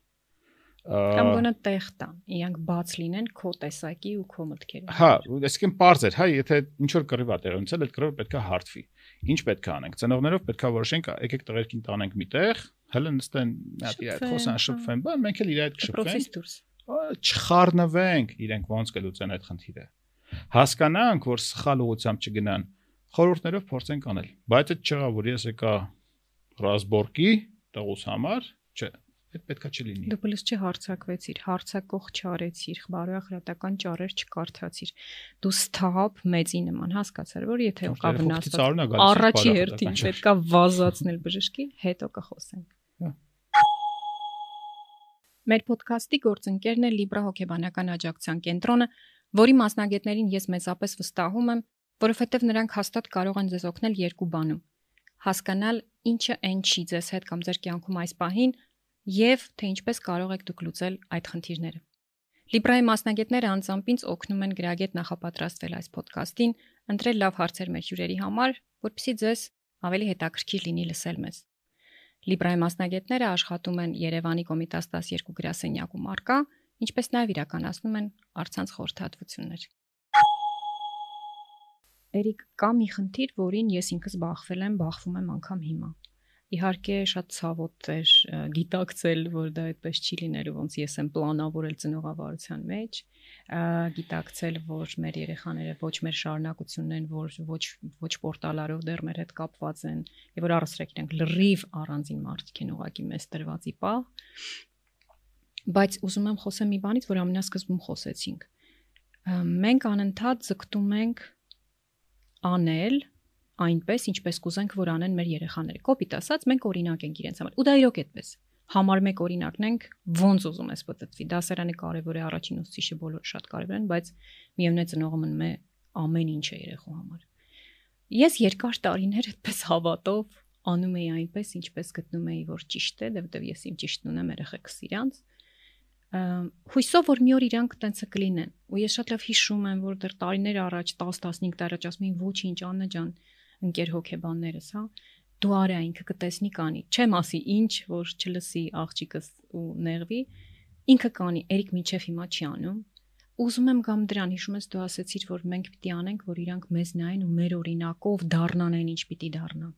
կամ գոնե տեղ տան, իրանք բաց լինեն քո տեսակի ու քո մտքերի։ Հա, այսինքն པարզ էր, հա, եթե ինչ որ կռիվ է տեղի ունեցել, այդ կռիվը պետքա հարթվի։ Ինչ պետք է անենք։ Ծնողներով պետքա որոշենք, եկեք տղերքին տանենք միտեղ, հələ նստեն հատ իրար խոսան, շփվեն, բան, մենք էլ իրար հետ կշփվենք։ Չխառնվենք, իրենք ոնց կլուծեն այդ խնդիրը։ Հասկանանք, որ սխալ ուղությամբ չգնան։ Խորհուրդներով փորձենք անել։ Բայց այդ չեղա, որ ես եկա ռազմորկի տղուս համար, չէ, Այդ պետքա չլինի։ Դու պլյուս չհարցակվեցիր, հարցակող չարեցիր, բարոյախրատական ճարեր չկարդացիր։ Դու սթափ մեծի նման հասկացար, որ եթե կա վնասված, առաջի հերթին պետքա վազացնել բժշկի, հետո կխոսենք։ հա։ Մեր ոդքասթի գործընկերն է Libra հոգեբանական աջակցության կենտրոնը, որի մասնագետներին ես մեծապես վստահում եմ, որովհետև նրանք հաստատ կարող են ձեզ օգնել երկու բանում. հասկանալ ինչը այն չի ձեզ հետ կամ ձեր կյանքում այս պահին եւ թե ինչպես կարող եք դուք լուծել այդ խնդիրները։ Libre-ի մասնագետները անձամբ ինձ օգնում են գրագետ նախապատրաստվել այս ոդկասթին, ընտրել լավ հարցեր մեր հյուրերի համար, որպեսզի ձեզ ավելի հետաքրքիր լինի լսել մեզ։ Libre-ի մասնագետները աշխատում են Երևանի Կոմիտաս 12 գրասենյակում արկա, ինչպես նաև իրականացնում են արցանց խորհրդատվություններ։ Էրիկ, կա մի խնդիր, որին ես ինքս բախվել եմ, բախվում եմ անգամ հիմա։ Իհարկե շատ ցավոտ էր գիտակցել, որ դա այդպես չի լինելու, ոնց ես եմ պլանավորել ծնողավարության մեջ, գիտակցել, որ մեր երեխաները ոչ մեր շարունակությունն են, որ ոչ ոչ պորտալարով դեռ մեր հետ կապված են, եւ որ առասրակ իրենք լրիվ առանձին մարդիկ են ուղակի մեզ տրվածի պահ։ Բայց ուզում եմ խոսեմ մի բանից, որ ամենասկզբում խոսեցինք։ Մենք անընդհատ ձգտում ենք անել այնպես, ինչպես կուզենք, որ անեն մեր երեխաները։ Կոպիտ ասած, մենք օրինակ ենք իրենց համար։ Ու դա իրոք այդպես։ Համար 1 օրինակն ենք, ոնց ուզում ես պատտվի։ Դասարանը կարևոր է, առաջին ուսուցիչը բոլորը շատ կարևոր են, բայց միևնույն ծնողը մնում է ամեն ինչը երեխու համար։ ես երկար տարիներ այդպես հավատով անում էի այնպես, ինչպես գտնում էի, որ ճիշտ է, որովհետև ես իմ ճիշտն ունեմ երեխեքս իրանց հույսով որ մի օր իրանք տենցը կլինեն ու ես շատ լավ հիշում եմ որ դեռ տարիներ առաջ 10-15 տարի առաջ ասում էին ոչինչ Աննա ջան ընկեր հոգեբաններս հա դու արա ինքը կտեսնի կանի չեմ ասի ինչ որ չլսի աղջիկս ու նեղվի ինքը կանի Էրիկ Միչև հիմա չի անում ուզում եմ գամ դրան հիշում ես դու ասացիր որ մենք պիտի անենք որ իրանք մեզ նայեն ու մեր օրինակով դառնան այն ինչ պիտի դառնան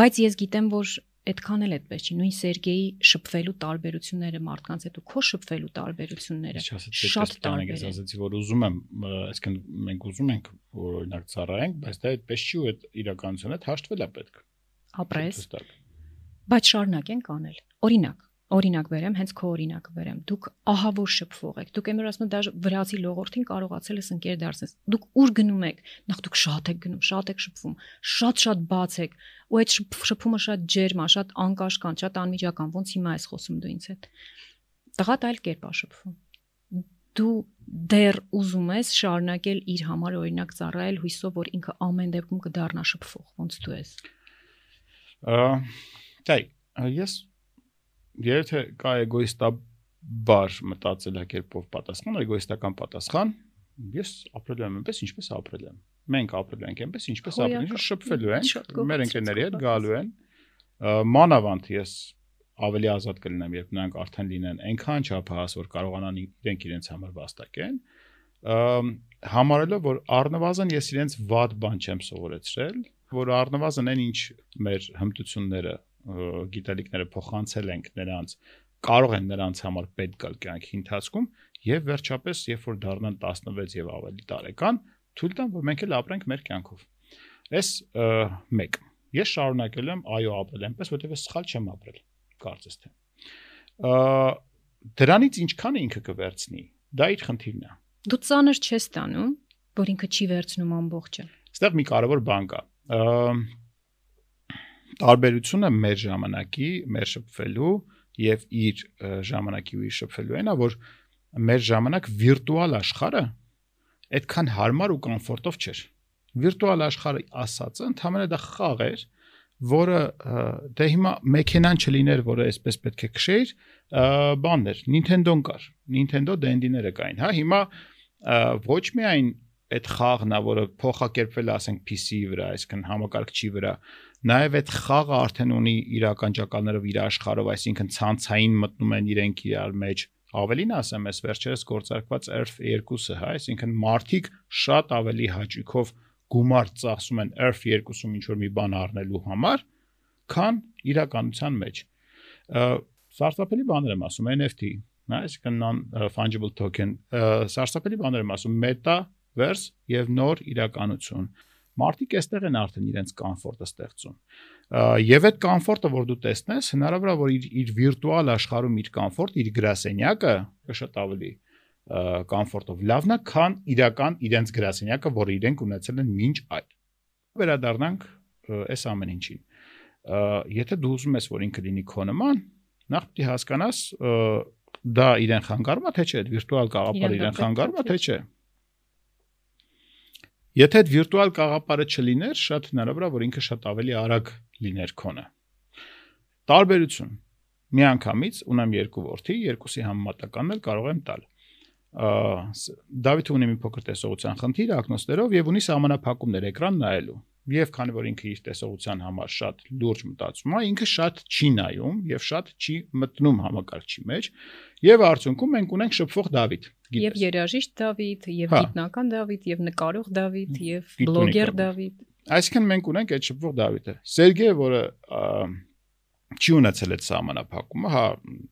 բայց ես գիտեմ որ այդքան էլ այդպես չի նույն Սերգեյի շփվելու տարբերությունները մարդկանց հետ ու քո շփվելու տարբերությունները շատ տարբեր են ասացի որ ուզում եմ այսինքն մենք ուզում ենք որ օրինակ ծառայենք բայց դա այդպես չի ու այդ իրականությունը հաշտվել է պետք ապրես բայց շարունակենք անել օրինակ օրինակ վերեմ, հենց քո օրինակը վերեմ։ Դուք ահա որ շփվող եք։ Դուք եմր ասում դաժ վրացի լողորթին կարողացել ես ընկեր դարձնել։ Դուք ուր գնում եք։ Նախ դուք շատ եք գնում, շատ եք շփվում, շատ-շատ բաց եք։ Ու այդ շփումը շատ ջերմ է, շատ անկաշկան, շատ անմիջական, ոնց հիմա ես խոսում դու ինձ հետ։ Տղադ այլ կերպ է շփվում։ Դու դեռ ուզում ես շարունակել իր համար օրինակ ծառայել հույսով, որ ինքը ամեն դեպքում կդառնա շփվող, ոնց դու ես։ Ա, դայ, ես եթե կա էգոիստաբար մտածելակերպով պատասխան, էգոիստական պատասխան, ես ապրել եմ այնպես, ինչպես ապրել եմ։ Մենք ապրել ենք այնպես, ինչպես ապրել ենք, շփվելու ենք, մեր ընկերների հետ գալու են։ Մանավանդ ես ավելի ազատ կլինեմ, երբ նրանք արդեն լինեն այնքան չափահաս, որ կարողանան իրենք իրենց համար վաստակեն, համարելով որ առնվազն ես իրենց վատ բան չեմ սովորեցրել, որ առնվազն այն ինչ մեր հմտությունները գիտելիքները փոխանցել ենք նրանց, կարող են նրանց համար պետք գալ կյանքի ընթացքում եւ վերջապես երբ որ դառնան 16 եւ ավելի տարեկան, թույլ տան որ մենք էլ ապրենք մեր կյանքով։ Այս մեկ։ Ես շարունակել եմ այո ապրել այնպես, որովհետեւ սխալ չեմ ապրել, կարծես թե։ Դրանից ինչքան է ինքը կվերցնի։ Դա իր խնդիրն է։ Դու ծանր չես տանում, որ ինքը չի վերցնում ամբողջը։ Այստեղ մի կարևոր բան կա տարբերությունը մեր ժամանակի, մեր շփվելու եւ իր ժամանակի ու իր շփվելու այնա, որ մեր ժամանակ վիրտուալ աշխարհը այդքան հարմար ու կոմֆորտով չէր։ Վիրտուալ աշխարհը ասածը ընդհանրապես դա խաղ էր, որը դե հիմա մեքենան չլիներ, որը այսպես պետք է քշեիր, բաններ, Nintendo-ն կար, Nintendo Dandy-ները կային, հա, հիմա ոչ միայն այդ խաղն է, որը փոխակերպվել է, ասենք PC-ի վրա, այսինքն համակարգչի վրա, Նաև այդ խաղը արդեն ունի իր ականջակալներով իր աշխարհով, այսինքն ցանցային մտնում են իրենք իրար մեջ։ Ավելին ասեմ, ես վերջերս գործարկված ERF 2-ը, հա, այսինքն մարտիկ շատ ավելի հաճույքով գումար ծախսում են ERF 2-ում ինչ որ մի բան առնելու համար, քան իրականության մեջ։ Սարսափելի բաներ եմ ասում NFT, հա, այսինքն non fungible token, սարսափելի բաներ եմ ասում metaverse եւ նոր իրականություն մարդիկ այստեղ են արդեն իրենց կոմֆորտը ստեղծում։ Եվ այդ կոմֆորտը, որ դու տեսնես, հնարավոր է որ իր իր վիրտուալ աշխարհում իր կոմֆորտ, իր գրասենյակը շատ ավելի կոմֆորտով լավն է, քան իրական իրենց գրասենյակը, որը իրենք ունեցել են մինչ այդ։ Վերադառնանք այս ամեն ինչին։ Եթե դու ուզում ես, որ ինքը լինի քո նման, նախ պետք է հասկանաս դա իրեն խանգարում է թե չէ, այդ վիրտուալ գաղափարը իրեն խանգարում է թե չէ։ Եթե այդ վիրտուալ կաղապարը չլիներ, շատ հնարավոր է, որ ինքը շատ ավելի արագ լիներ քոնը։ Տարբերություն։ Միանգամից ունեմ երկու որդի, երկուսի համեմատականն էլ կարող եմ տալ։ Դավիթը ունի մի փոքր տեսողության խնդիր ակնոստերով եւ ունի սահմանափակումներ էկրան նայելու եւ քանի որ ինքը իր տեսողության համար շատ լուրջ մտածում է, ինքը շատ չի նայում եւ շատ չի մտնում համակարգչի մեջ եւ արդյունքում մենք ունենք շփվող Դավիթ Եվ երաժիշտ Դավիթ, եւ հա։ գիտնական Դավիթ, եւ նկարող Դավիթ, եւ բլոգեր Դավիթ։ Այսինքն մենք ունենք այդ շփվող Դավիթը։ Սերգեյը, որը չի ունեցել այդ սահմանափակումը, հա,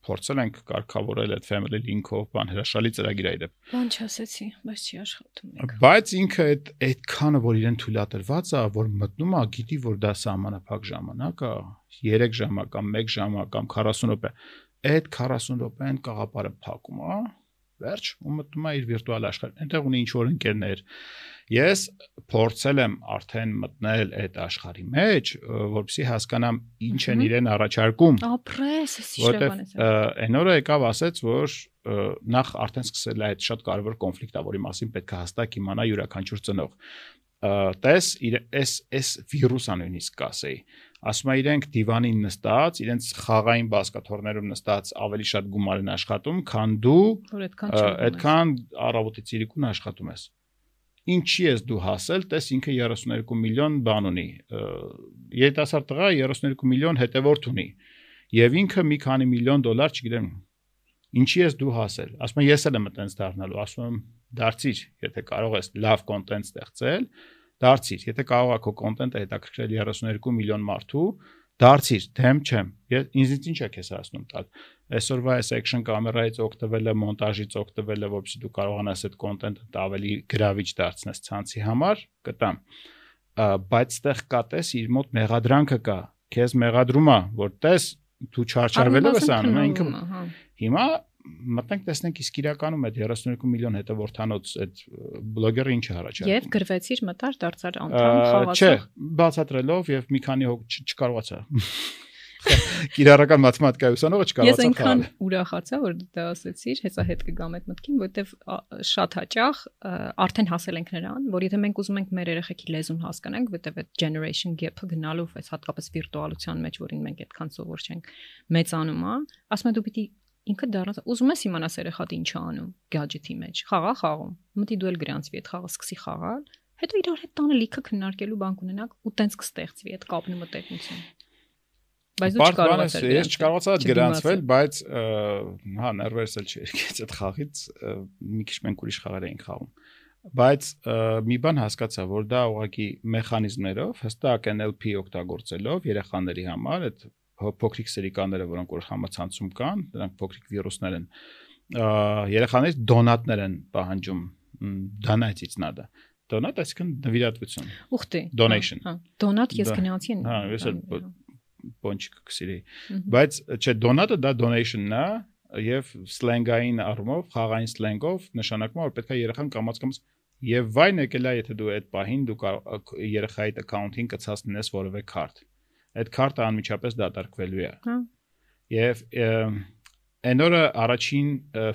փորձել ենք կարգավորել այդ family link-ով, բան հրաշալի ծրագիր է դեպ։ Բան չասեցի, բայց չի աշխատում եք։ Բայց ինքը այդ այդքանը, որ իրեն թույլատրված է, որ մտնում է, գիտի, որ դա սահմանափակ ժամանակ է, 3 ժամ կամ 1 ժամ կամ 40 րոպե։ Այդ 40 րոպեն կաղապարը փակում է, վերջ ու մտնում է իր վիրտուալ աշխարհ։ Այնտեղ ունի ինչ որ ընկերներ։ Ես փորձել եմ արդեն մտնել այդ աշխարհի մեջ, որպեսզի հասկանամ ինչ են իրեն առաջարկում։ Ապրես, սիշլեվան է։ Այն օրը եկավ ասեց, որ նախ արդեն սկսել է այդ շատ կարևոր կոնֆլիկտը, որի մասին պետք է հստակ իմանա յուրաքանչյուր ծնող տես այս այս վիրուսը նույնիսկ կասեի ասում է իրենք դիվանին նստած, իրենց խաղային բասկաթորներում նստած ավելի շատ գումար են աշխատում, քան դու որ այդքան չեմ այդքան առավոտից իրիկուն աշխատում ես։ Ինչի ես դու հասել, տես ինքը 32 միլիոն բան ունի։ Երիտասարդ տղա 32 միլիոն հետևորդ ունի։ Եվ ինքը մի քանի միլիոն դոլար, չգիտեմ, ինչի ես դու հասել։ Ասում եմ ես էլ եմ այտենց դառնալու, ասում եմ դարձիր, եթե կարող ես լավ կոնտենտ ստեղծել, դարձիր, եթե կարող է քո կոնտենտը հետաքրքրել 32 միլիոն մարդու, դարձիր, դեմ չեմ։ Ինձ ինչ է քեզ ասնում տալ։ Այսօրվա այս action կամերայից օգտվելը, մոնտաժից օգտվելը, որովհետեւ դու կարողանաս այդ կոնտենտը ավելի գրավիչ դարձնես ցանցի համար, կտամ։ Բայց ստեղ կա տես իր մոտ մեղադրանքը կա։ Քեզ մեղադրում է, որ տես դու չարչարվելով ես անում, ինքը հիմա մտնենք տեսնենք իսկ իրականում այդ 32 միլիոն հետևորդանոց այդ բլոգերը ինչ առաջարկում։ Եվ գրվեցիր մտար դարձար անդամ խաղացող։ Չէ, բացատրելով եւ մի քանի հոգ չկարողացա։ Կիրառական մաթեմատիկայի ուսանողը չկարողացա։ Ես այնքան ուրախացա, որ դա ասեցիր, հեսա հետ կգամ այդ մտքին, որովհետեւ շատ հաճախ արդեն հասել ենք նրան, որ եթե մենք ուզում ենք մեր երեխեքի լեզուն հասկանանք, որովհետեւ այդ generation gap-ը գնալով այս հատկապես վիրտուալության մեջ, որին մենք այդքան սովոր չենք, մեծանում է, ասում եմ դու պիտի ինքը դառնաց ուզում ես իմանաս երեխան ինչ է անում gadget-ի մեջ խաղա խաղում մտի դու էլ գրանցվի այդ խաղը սկսի խաղալ հետո իրար հետ տանը լիքը քննարկելու բան կունենաք ու տենց կստեղծվի այդ կապն ու մտերմությունը բայց դու չկարողացար ես չկարողացա գրանցվել բայց հա ներվերս էլ չերկեց այդ խաղից մի քիչ մենք ուրիշ խաղեր էինք խաղում բայց մի բան հասկացա որ դա ուղղակի մեխանիզմներով հստակ NLP օգտագործելով երեխաների համար այդ փոքրիկ սերիկաները, որոնք որ համացանցում կան, դրանք փոքրիկ վիրուսներ են, երեխաներից դոնատներ են պահանջում դանայից նադա դոնատ այսինքն նվիրատվություն ուխտի donation հա դոնատ ես գնացի հա ես էլ բոնչիկ կսիրի բայց չէ դոնատը դա donation-ն է եւ սլենգային առումով խաղային սլենգով նշանակում է որ պետք է երեխան կամած կամած եւ վայն եկել է եթե դու այդ պահին դու երեխայի account-ին կցածնես որևէ քարտ այդ քարտը անմիջապես դատարկվելու է։ Հա։ Եվ այն օրը առաջին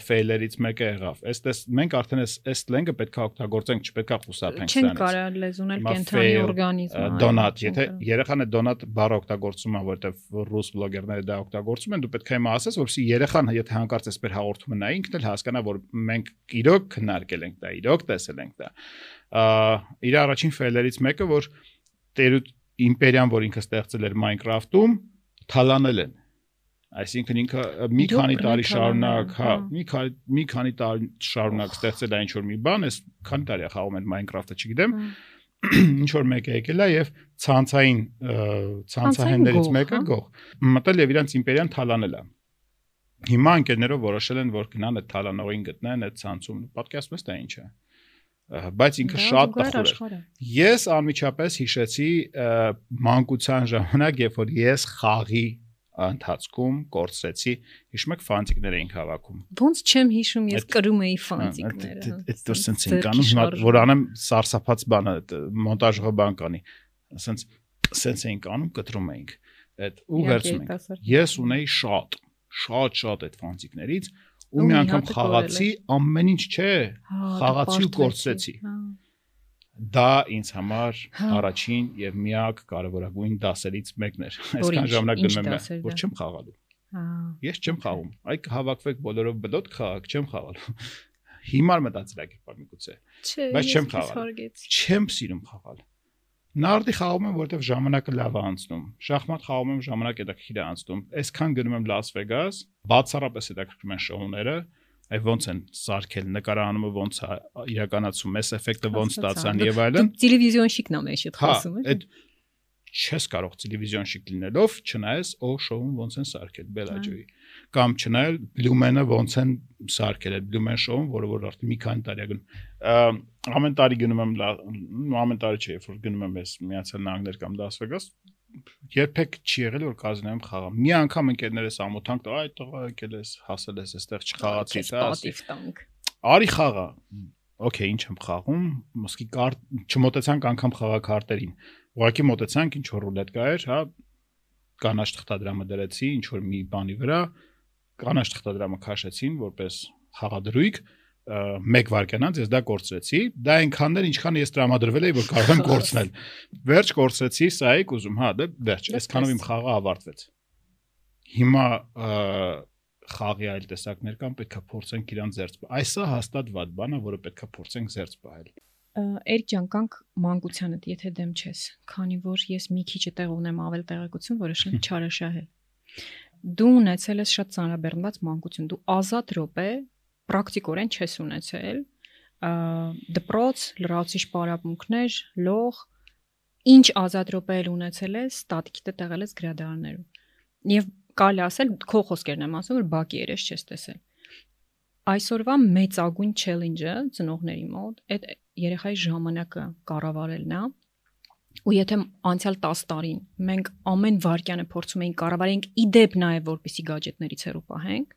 ֆեյլերից մեկը եղավ։ Այստես մենք արդեն այս այս սլենգը պետքա օգտագործենք, չպետքա խուսափենք սրանից։ Չեն կարող լեզուն էլ կենթանի օրգանիզմ է։ Դոնատ, եթե երեխան է դոնատ բառ օգտագործում է, որովհետև ռուս բլոգերները դա օգտագործում են, դու պետք է հիմա ասես, որովհետեւ երեխան եթե հանկարծ այսպես հաղորդումը նայի, ինքն էլ հասկանա, որ մենք իրոք քննարկել ենք դա, իրոք տեսել ենք դա։ Իր առաջին ֆեյլերից մեկը, որ տերուտ իմպերիան, որ ինքը ստեղծել էր Minecraft-ում, թալանել են։ Այսինքն ինքը մի քանի տարի շարունակ, հա, մի քանի մի քանի տարի շարունակ ստեղծել է ինչ որ մի բան, այս քանի տարի է խաղում են Minecraft-ը, չգիտեմ, ինչ որ մեկը եկել է եւ ցանցային ցանցահեններից մեկը գող մտել եւ իրանց իմպերիան թալանել է։ Հիմա ընկերներով որոշել են, որ գնան այդ թալանողին գտնեն այդ ցանցում։ Պատկերացնում ես դա ինչ է բայց ինքը շատ տխուր է։ Ես անմիջապես հիշեցի մանկության ժամանակ, երբ որ ես խաղի ընթացքում կորցրեցի, հիշում եք ֆանտիկներ էինք հավաքում։ Ոնց չեմ հիշում, ես կրում էի ֆանտիկները։ Այդ դեռ սենց էինք անում, հիմա որ անեմ սարսափած բանը, մոնտաժը բան կանի։ Սենց սենց էինք անում, կտրում էինք։ Այդ ու վերցնում ենք։ Ես ունեի շատ, շատ շատ այդ ֆանտիկներից ու մի անգամ խաղացի, ամեն ինչ չէ, հա, խաղացի ու կորցրեցի։ հա։ Դա ինձ համար հա։ առաջին եւ միակ կարևորագույն դասերից մեկն էր։ Այսքան ժամանակ գնում եմ, որ չեմ խաղալու։ Ես չեմ խաղում։ Այ կհավաքվեք բոլորով բլոտ խաղաք, չեմ խաղալու։ Հիմար մտածելակերպ միգուցե։ բայց չեմ խաղալ։ Չեմ սիրում խաղալ։ Նարդի խաղում եմ, որովհետև ժամանակը լավ է անցնում։ Շախմատ խաղում եմ, ժամանակը հետաքրքիր է անցնում։ Այսքան գնում եմ Լաս Վեգաս, բացառապես հետաքրքրում են շոուները, այ ոնց են սարքել նկարահանումը ոնց է իրականացում, Mass Effect-ը ոնց ստացան եւ այլն։ Տելևիզիոն շիկն ամեն հա, խոսում է։ Այդ չես կարող տելևիզիոն շիկ լինելով, չնայես օ շոուն ոնց են սարքել Բելաջոյի կամ չնայել Բլումենը ոնց են սարքել այդ Բլումեն շոուն, որը որ արդեն մի քանի տարի գնում։ Ամեն տարի գնում եմ ամեն տարի չէ, երբ որ գնում եմ ես Միացյալ Նահանգներ կամ Լաս Վեգաս, երբեք չի եղել որ կազինոյում խաղամ։ Մի անգամ ընկերներս ամոթանք այդ տղա եկել ես, հասել ես, այստեղ չխաղացի, դա։ Արի խաղա։ Okay, ինչ եմ խաղում, ոսկի կարտ չմոտեցանք անգամ խաղակարտերին։ Ուղղակի մոտեցանք, ինչ որ ռուլետկա էր, հա, կանաչ թղթադրամը դրեցի ինչ որ մի բանի վրա, կանաչ թղթադրամը քաշեցին որպես խաղադրույք 1 վայրկյան անց ես դա կորցրեցի, դա այնքաններ ինչքան ես տրամադրվել էի որ կարող եմ կորցնել։ Վերջ կորցրեցի, սա էի ուզում, հա, դե վերջ, այսքանով իմ խաղը ավարտվեց։ Հիմա խաղի այլ տեսակներ կան, պետքա փորձենք իրան զերծ։ Այսա հաստատ վատ բան է, որը պետքա փորձենք զերծ պահել։ Էրիկ ջան, կանք մանկությանդ, եթե դեմ չես, քանի որ ես մի քիչ տեղ ունեմ ավել տեղեկություն, շնչի չարաշահել։ Դու ունեցել ես շատ ծանրաբեռնված մանկություն, դու ազատ րոպե պրակտիկորեն չես ունեցել, դպրոց, լրացիչ պարապմունքներ, լող, ինչ ազատ րոպե էլ ունեցել ես, ստատիկիտ տեղել ես գրադարաններում։ Եվ կարելի ասել քո խոսքերն եմ ասում, որ բակի երես չես տեսել։ Այսօրվա մեծագույն չելենջը ծնողների մոտ այդ երեխայի ժամանակը կառավարելն է ու եթե անցյալ 10 տարին մենք ամեն վարքյանը փորձում էինք կառավարենք իդեպ նաև որպիսի գadgetներից հեռու պահենք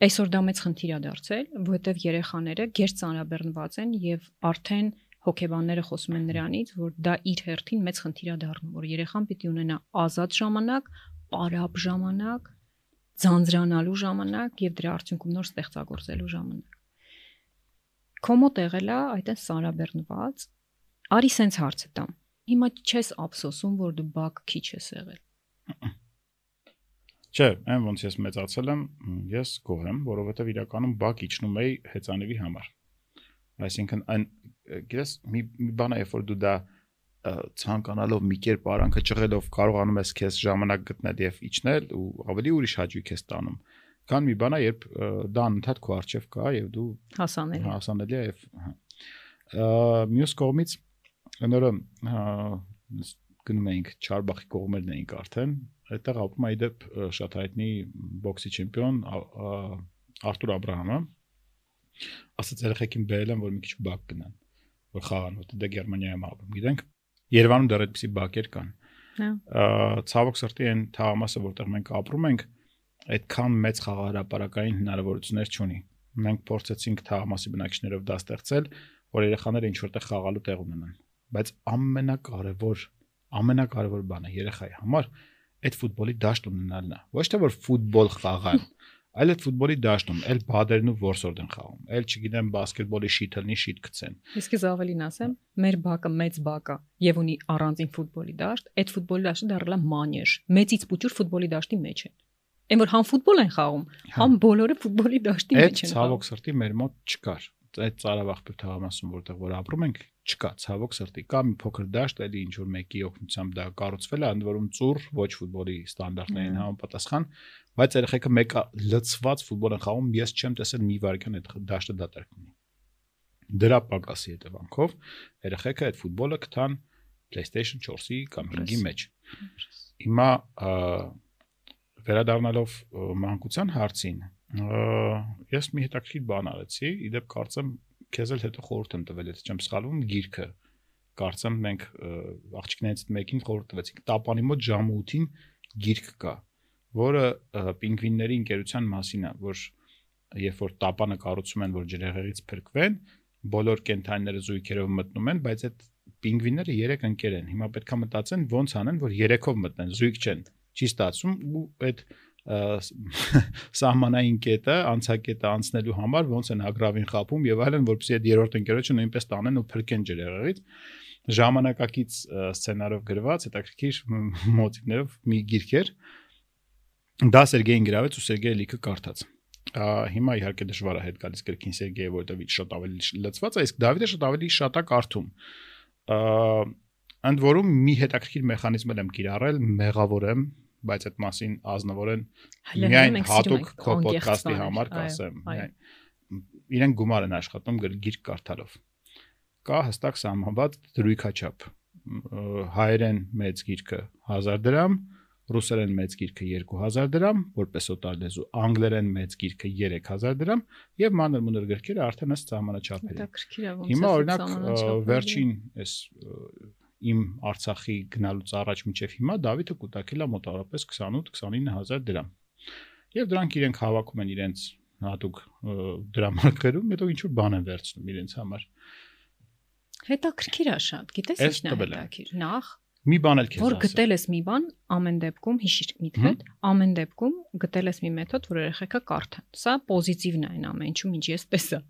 այսօր դա մեծ խնդիր է դարձել որովհետև երեխաները ģեր ծանրաբեռնված են եւ արդեն հոգեբանները խոսում են նրանից որ դա իր հերթին մեծ խնդիր է դառնում որ երեխան պիտի ունենա ազատ ժամանակ պարապ ժամանակ, ձանձրանալու ժամանակ եւ դրա արդյունքում նոր ստեղծագործելու ժամանակ։ Կոմոտ եղել է այդ այն սարաբեռնված։ Արի սենց հարցը տամ։ Հիմա չես ափսոսում, որ դու բակ քիչ ես եղել։ Չէ, այն ոնց ես մեծացել եմ, ես գոհ եմ, որովհետև իրականում բակ իջնում էի հեծանիվի համար։ Այսինքն այն գիտես մի մի բան է, որ դու դա ցանկանալով մի կերպ արանքը ճղելով կարողանում ես քեզ ժամանակ գտնել եւ իջնել ու ավելի ուրիշ հաճույք ես ստանում կան մի բանա երբ դա անընդհատ քո արժև կա եւ դու հասանելի հասանելի է եւ մյուս կողմից նորը գնում էինք Չարբախի կողմերն էինք արդեն այդտեղ ապրում է իդեպ շատ հայտնի բոքսի չեմպիոն Արտուր Աբ รา համը ասաց երեխեքին բերել են որ մի քիչ բակ գնան որ խաղան, որտեղ դե Գերմանիայում ապրում, գիտենք։ Երևանում դեռ այդպիսի բակեր կան։ Հա։ Ցավոք սրտի այն թաղամասը, որտեղ մենք ապրում ենք, այդքան մեծ խաղահարապարակային հնարավորություններ չունի։ Մենք փորձեցինք թաղամասի բնակիչներով դա ստեղծել, որ երեխաները ինչ որտեղ խաղալու տեղ ունենան։ Բայց ամենակարևոր ամենակարևոր բանը երեխայի համար այդ ֆուտբոլի դաշտ ունենալն է։ Ոչ թե որ ֆուտբոլ խաղան, այլ այդ ֆուտբոլի դաշտում էլ բադերն ու որսորդ են խաղում։ Էլ չգիտեմ բասկետբոլի շիթելնի շիթ գցեն։ Իսկ ես ավելին ասեմ, մեր բակը մեծ բակ է եւ ունի առանձին ֆուտբոլի դաշտ, այդ ֆուտբոլի դաշտը դառել է մանեж։ Մեծից փոքր ֆուտբոլի դաշտի մեջ են։ Այն որ համ ֆուտբոլ են խաղում, հա։ համ բոլորը ֆուտբոլի դաշտի մեջ են։ Այդ ցավոք սրտի մեր մոտ չկար այդ ծարավախբյուր թաղամասում որտեղ որ ապրում ենք չկա ցավոք սրտի կա մի փոքր դաշտ էլի ինչ որ մեկի օգնությամբ դա կառուցվել է ընդ որում ծուր ոչ ֆուտբոլի ստանդարտներին համապատասխան բայց երեխեքը մեկը լծված ֆուտբոլ են խաղում ես չեմ տեսել մի վարքյան այդ դաշտը դատարկ ունի դրա պակասի հետևանքով երեխեքը այդ ֆուտբոլը կթան PlayStation 4-ի կամ 5-ի մեջ հիմա վերադառնալով մանկության հարցին ես մի հետաքրքիր բան արեցի, իդեպ կարծեմ քեզ էլ հետո խորհուրդ եմ տվել, եթե չեմ սխալվում, գիրքը կարծեմ մենք աղջիկներից մեկին խորհուրդ տվեցինք տապանի մոտ ժամը 8-ին գիրք կա, որը պինգվինների ընկերության մասին է, որ երբ որ տապանը կառուցում են, որ ջրեղեղից փրկվեն, բոլոր կենթանիները զույգերով մտնում են, բայց այդ պինգվինները 3 ընկեր են։ Հիմա պետքա մտածեն ոնց անեն, որ 3-ով մտնեն, զույգ չեն։ Չի ստացվում ու այդ սահմանային կետը, անցակետը անցնելու համար ոնց են ագրավին խապում եւ այլն, որպեսզի այդ երրորդ ընկերոջը նույնպես տանեն ու փրկեն ջրեղեղից ժամանակակից սցենարով գրված, հետաքրքիր մոտիվներով մի գիրք էր։ Դա Սերգեյին գրավեց ու Սերգեյը լիքը կարդաց։ Ա հիմա իհարկե դժվար է հետ գալիս գրքին Սերգեյը, որովհետեւ շատ ավելի լծված է, իսկ Դավիթը շատ ավելի շատ է կարդում։ ընդ որում մի հետաքրքիր մեխանիզմ եմ կիրառել, մեղավոր եմ բայց այդ մասին ազնվորեն միայն հատուկ քո ոդկասթի համար կասեմ իրեն գումար են աշխատում գիրք կարդալով կա հստակ սահմանված դրույքաչափ հայերեն մեծ գիրքը 1000 դրամ ռուսերեն մեծ գիրքը 2000 դրամ որպես օտար լեզու անգլերեն մեծ գիրքը 3000 դրամ եւ մանր մունր գրքերը արդեն ըստ սահմանաչափերի հիմա օրինակ վերջին այս իմ Արցախի գնալուց առաջ մինչև հիմա Դավիթը կուտակել է մոտավորապես 28-29000 դրամ։ Եվ դրանք իրենք հավաքում են իրենց հատուկ դրամարկղերում, հետո ինչ որ բան են վերցնում իրենց համար։ Հետաքրքիր է շատ, գիտես ինչն է հետաքրքիր։ Նախ մի բան էլ քեզ որ գտել ես մի բան ամեն դեպքում հիշիր միտքդ ամեն դեպքում գտել ես մի մեթոդ որ երեխեքը կարդան սա պոզիտիվն է այն ամեն ինչում ինչ ես տեսա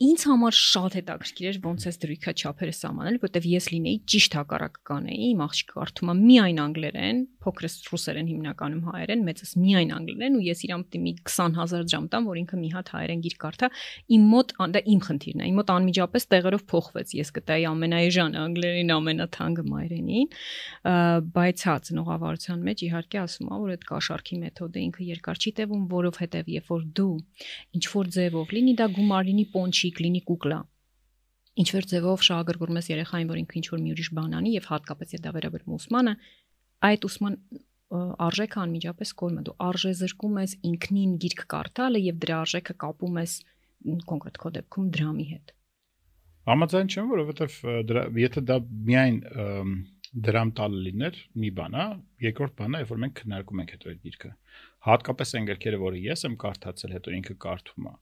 ինձ համար շատ հետաքրքիր էր ոնց էս դրույքա չափերը սահմանել, որտեվ ես լինեի ճիշտ հակառակը կանեի, իմ աղջիկը կարդում է միայն անգլերեն, փոքրս ռուսերեն հիմնականում հայերեն, մեծս միայն անգլերեն ու ես իրան պետք է մի 20000 ժամ տամ, որ ինքը մի հատ հայերեն գիր կարդա։ Իմ մոտ դա իմ խնդիրն է։ Իմ մոտ անմիջապես տեղերով փոխվեց։ Ես գտայի ամենաեժանը անգլերեն ամենաթանկը հայերենին, բայց հա ծնողավարության մեջ իհարկե ասում ա, որ այդ կաշառքի մեթոդը ինքը երկար չի տևում, որովհետև երբ որ դու ինչ որ ձևով լինի դա գումար լինի պոնչիկ լինի կուկլա ինչ որ ձևով շահագրգռում ես երեխային, որ ինքը ինչ որ մի ուրիշ բան անի եւ հատկապես եթե դա վերաբերում ուսմանը, այդ ուսման արժեքը անմիջապես կորում է։ Դու արժե զրկում ես ինքնին գիրք կարդալը եւ դրա արժեքը կապում ես կոնկրետ քո դեպքում դրամի հետ։ Համաձայն չեմ, որովհետև դրա եթե դա միայն դրամ տալը լիներ, մի բան է, երկրորդ բանը, երբ որ մենք քննարկում ենք հետո այդ գիրքը։ Հատկապես այն գրքերը, որը ես եմ կարդացել, հետո ինքը կարդում է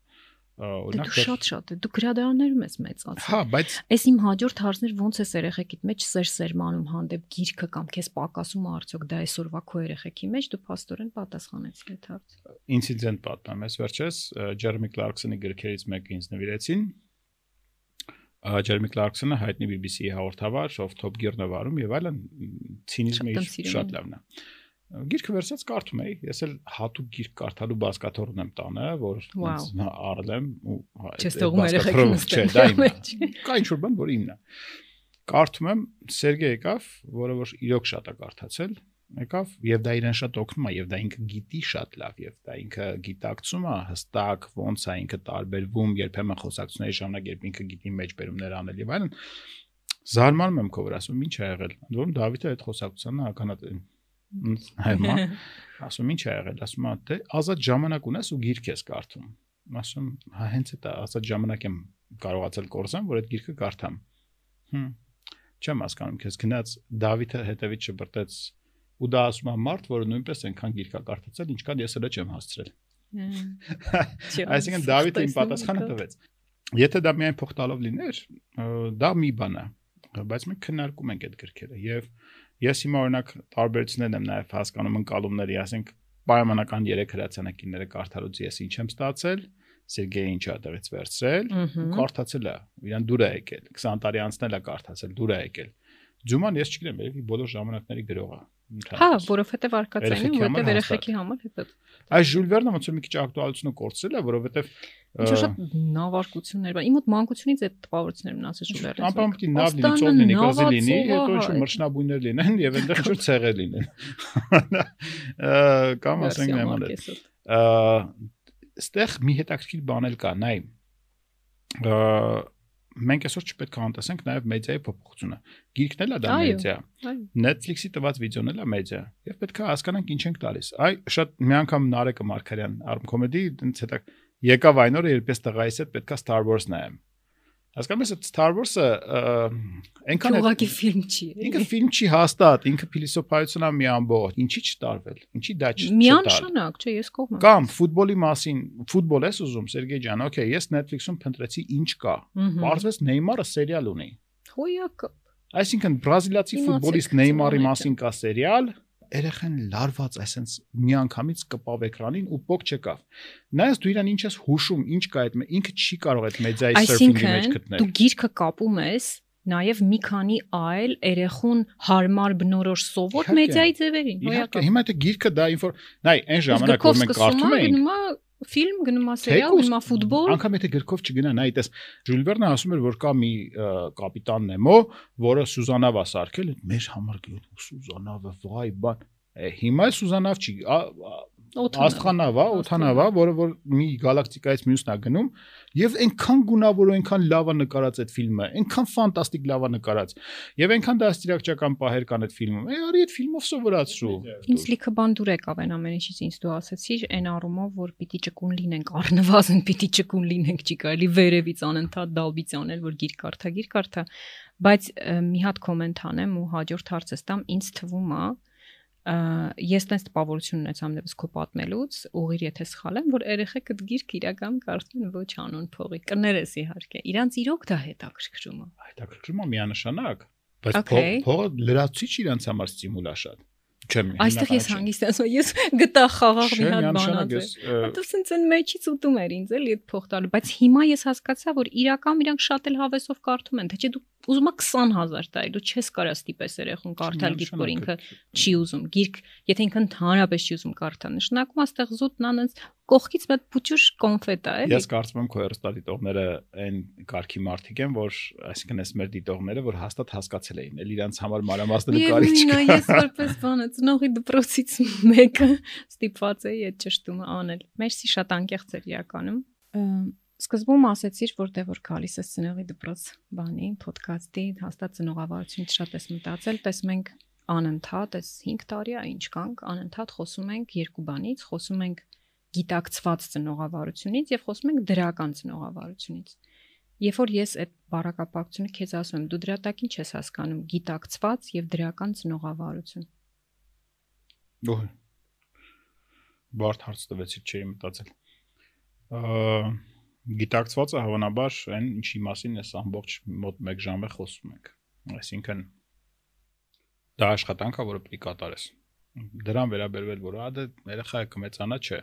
օրինակ դու շատ-շատ դու գրադարաններում ես մեծացել հա բայց այս իմ հաջորդ հարցներ ոնց է երեխեքիդ մեջ սեր սերմանում հանդեպ գիրքը կամ քեզ պակասում արդյոք դա այսօրվա քո երեխեքի մեջ դու փաստորեն պատասխանեցի այդ հարցը ինցիդենտ պատմեմ ես վերջես Ջերեմի Կլարկսոնի գրքերից մեկը ինձ նվիրեցին Ջերեմի Կլարկսոնը հայտնի BBC-ի հաղորդավար, ով Top Gear-ն է վարում եւ այլն ցինիզմը շատ լավն է Գիրքը վերցած կարդում էի, ես էլ հատուկ գիրք կարդալու բասկաթոռն եմ տանը, որ առել եմ ու Չես թողում երեխեքին Չէ, դա իմն է։ Կա ինչ որ բան, որ իմն է։ Կարդում եմ, Սերգեյ եկավ, որը որ իրոք շատ է կարդացել, եկավ եւ դա իրեն շատ օգնում է եւ դա ինքը գիտի շատ լավ եւ դա ինքը գիտակցում է հստակ ոնց է ինքը տարբերվում երբեմն խոսակցությունների ժամանակ երբ ինքը գիտի մեջբերումներ անել եւ այլն զարմանում եմ քո վրա ասում ինչ ա եղել ընդ որում Դավիթը այդ խոսակցությանը հականատ Հիմա ասում ինչ ա եղել, ասում ա դե ազատ ժամանակ ունես ու գիրք ես կարդում։ Ասում հա հենց այդ ազատ ժամանակ եմ կարողացել կորզեմ, որ այդ գիրքը կարդամ։ Հմ։ Չեմ հասկանում, քեզ գնաց Դավիթը հետևից շպրտեց ու դա ասում ա մարդ, որը նույնպես այնքան գիրքա կարդացել, ինչքան ես էլ չեմ հասցրել։ Այսինքն Դավիթը իմ պատասխանը տվեց։ Եթե դա միայն փոխտալով լիներ, դա մի բան է, բայց մենք քննարկում ենք այդ գրքերը եւ Ես հիմա օրինակ տարբերություններ եմ նաև հասկանում ընկալումների, ասենք պայմանական 3 հրացանակիները կարդալուց ես ինչ եմ ստացել, Սերգեյը ինչ է դերից վերցրել, կարդացել է, իրան դուր է եկել, 20 տարի անցնել է կարդացել, դուր է եկել։ Ջուման ես չգիտեմ, երևի բոլոր ժամանակների գրող է։ Հա, որովհետև արկածային, որովհետև երեխեքի համար հետո։ Այս Ժուլ Վերնը ոնց որ մի քիչ ակտուալությունը կորցրել է, որովհետև Ինչ շատ նավարկություններ բան։ Իմ մոտ մանկությունից այդ տպավորություններ մնացել Ժուլ Վերնը։ Անպամքի նավ լինի, ծով լինի, գազի լինի, հետո ինչ մրջնաբույներ լինեն եւ այնտեղ ինչ ցեղեր լինեն։ Կամ ասենք նայում ստեղ մի հետաքրքիր բան էլ կա, նայ մենք այսօր չպետք է անտեսենք նաև մեդիայի փոփոխությունը։ Գիրքն էլ է դա մեդիա։ Netflix-ի տված վիդեոն էլ է մեդիա։ Եվ պետք է հասկանանք ինչ ենք տալիս։ Այ շատ մի անգամ Նարեկը Մարկարյան Arm Comedy այնց հետա եկավ այն օրը, երբ ես տղայիս հետ պետքա Star Wars նայեմ։ Հասկանում ես, Star Wars-ը այնքան ուղղակի ֆիլմ չի։ Ինքը ֆիլմ չի հաստատ, ինքը փիլիսոփայություն է մի ամբողջ։ Ինչի չտարվել։ Ինչի դա չտար։ Միանշանակ, չէ, ես կողմ եմ։ Կամ ֆուտբոլի մասին, ֆուտբոլ ես ուզում, Սերգեյ ջան, օքեյ, ես Netflix-ում փնտրեցի ինչ կա։ Պարզվեց Նեյմարը սերիալ ունի։ Հոյակը։ Այսինքն բրազիլացի ֆուտբոլիստ Նեյմարի մասին կա սերիալ, երեխան լարված այսենց միանգամից կպավ էկրանին ու փոք չկավ։ Նայես դու իրան ինչ ես հուշում, ինչ կա այդ ինքը չի կարող այդ մեդիայի սերֆինգի մեջ գտնել։ Դու գիրքը կապում ես նաև մի քանի այլ երեխուն հարմար բնորոշ սովոր մեդիայի ձևերին։ Հոյակա։ Հիմա դա գիրքը դա ինֆոր, նայ, այն ժամանակ որ մենք կարդում էինք, ֆիլմ, գնում է սերիալ, գնում է ֆուտբոլ։ Անկամ եթե գրքով չգնա, նայ, այդպես Ժուլ Վերնը ասում էր, որ կա մի կապիտան Նեմո, որը Սուզանավ է սարքել, մեր համար Սուզանավը, վայ, բան։ Հիմա Սուզանավ չի, Աստղանավ է, օթանավ է, որը որ մի գալակտիկայից մյուսն է գնում եւ այնքան գունավոր ու այնքան լավ է նկարած այդ ֆիլմը, այնքան ֆանտաստիկ լավ է նկարած։ Եվ այնքան դաստիարակչական պահեր կան այդ ֆիլմում։ Է, արի այդ ֆիլմով սովորացրու։ Ինձ լիքը բան դուր եկավ այն ամեն ինչից ինձ դու ասացիր, այն առումով, որ պիտի ճկուն լինենք, առնվազն պիտի ճկուն լինենք, չի կարելի վերևից անընդհատ դալբից անել, որ գիր կարդա, գիր կարդա։ Բայց մի հատ կոմենտ անեմ ու հաջորդ հարցս տամ, ինձ թվում է, ես տես տպավորություն ունեցամ դեպս քո պատմելուց, ուղիղ եթե սխալ եմ, որ երեխեքը գիրք իրական կարդեն ոչ անուն փողի։ Կներես իհարկե։ Իրանց իրոք դա հետաքրքրում է։ Հետաքրքրում է միանշանակ, Բայց փողը լրացուցիչ իրանց համար ստիմուլ է շատ։ Չեմ։ Այստեղ ես հանգիստ եմ, ես գտա խաղաղ մի հատ բանած։ ը, Որտեվ սենց այն մեջից ուտում էր ինձ էլի այդ փող տալու, բայց հիմա ես հասկացա, որ իրական իրանք շատ էլ հավեսով կարդում են, թե չէ դու ուզում ես 20000 տալ, դու չես կարա ստիպես երախուն կարդալ գիրք, որ ինքը չի ուզում։ Գիրք, եթե ինքը ընդհանրապես չի ուզում կարդալ, նշանակում աստեղ զուտն անենց կողքից մեծ փուճուր կոնֆետ է, Ես կարծում եմ քո հերոստատիտողները այն կարգի մարդիկ են, որ այսինքն էս մեր դիտողները, որ հաստատ հասկացել էին, էլ իրանց համար մանրամասնելու կարիք է, չկա։ ես որպես բանը ծնողի դպրոցից մեկը ստիպված էի այդ ճշտումը անել։ Մերսի շատ անկեղծ էր իրականում։ Սկզբում ասացիր, որ դե որ գալիս ես ծնողի դպրոց բանի, ոդքասթի, հաստատ ծնողավարությունից շատ ես մտածել, տես մենք անընդհատ էս 5 տարի է ինչ կանք, անընդհատ խոսում ենք երկու բանից, խոսում ենք գիտակցված ծնողավարությունից եւ խոսում ենք դրական ծնողավարությունից։ Երբ որ ես այդ բարակապակցությունը քեզ ասում եմ, դու դրա տակ ինչ ես հասկանում՝ գիտակցված եւ դրական ծնողավարություն։ Ոհ։ Բարդ հարց տվեցի, չէի մտածել։ Ա գիտակցվածը հավանաբար այն ինչի մասին էս ամբողջ մոտ 1 ժամ է խոսում ենք։ Այսինքն դա աշխատանք է, որը պետք է կատարես։ Դրան վերաբերվել, որ հա դե երեխայը կմեծանա, չէ։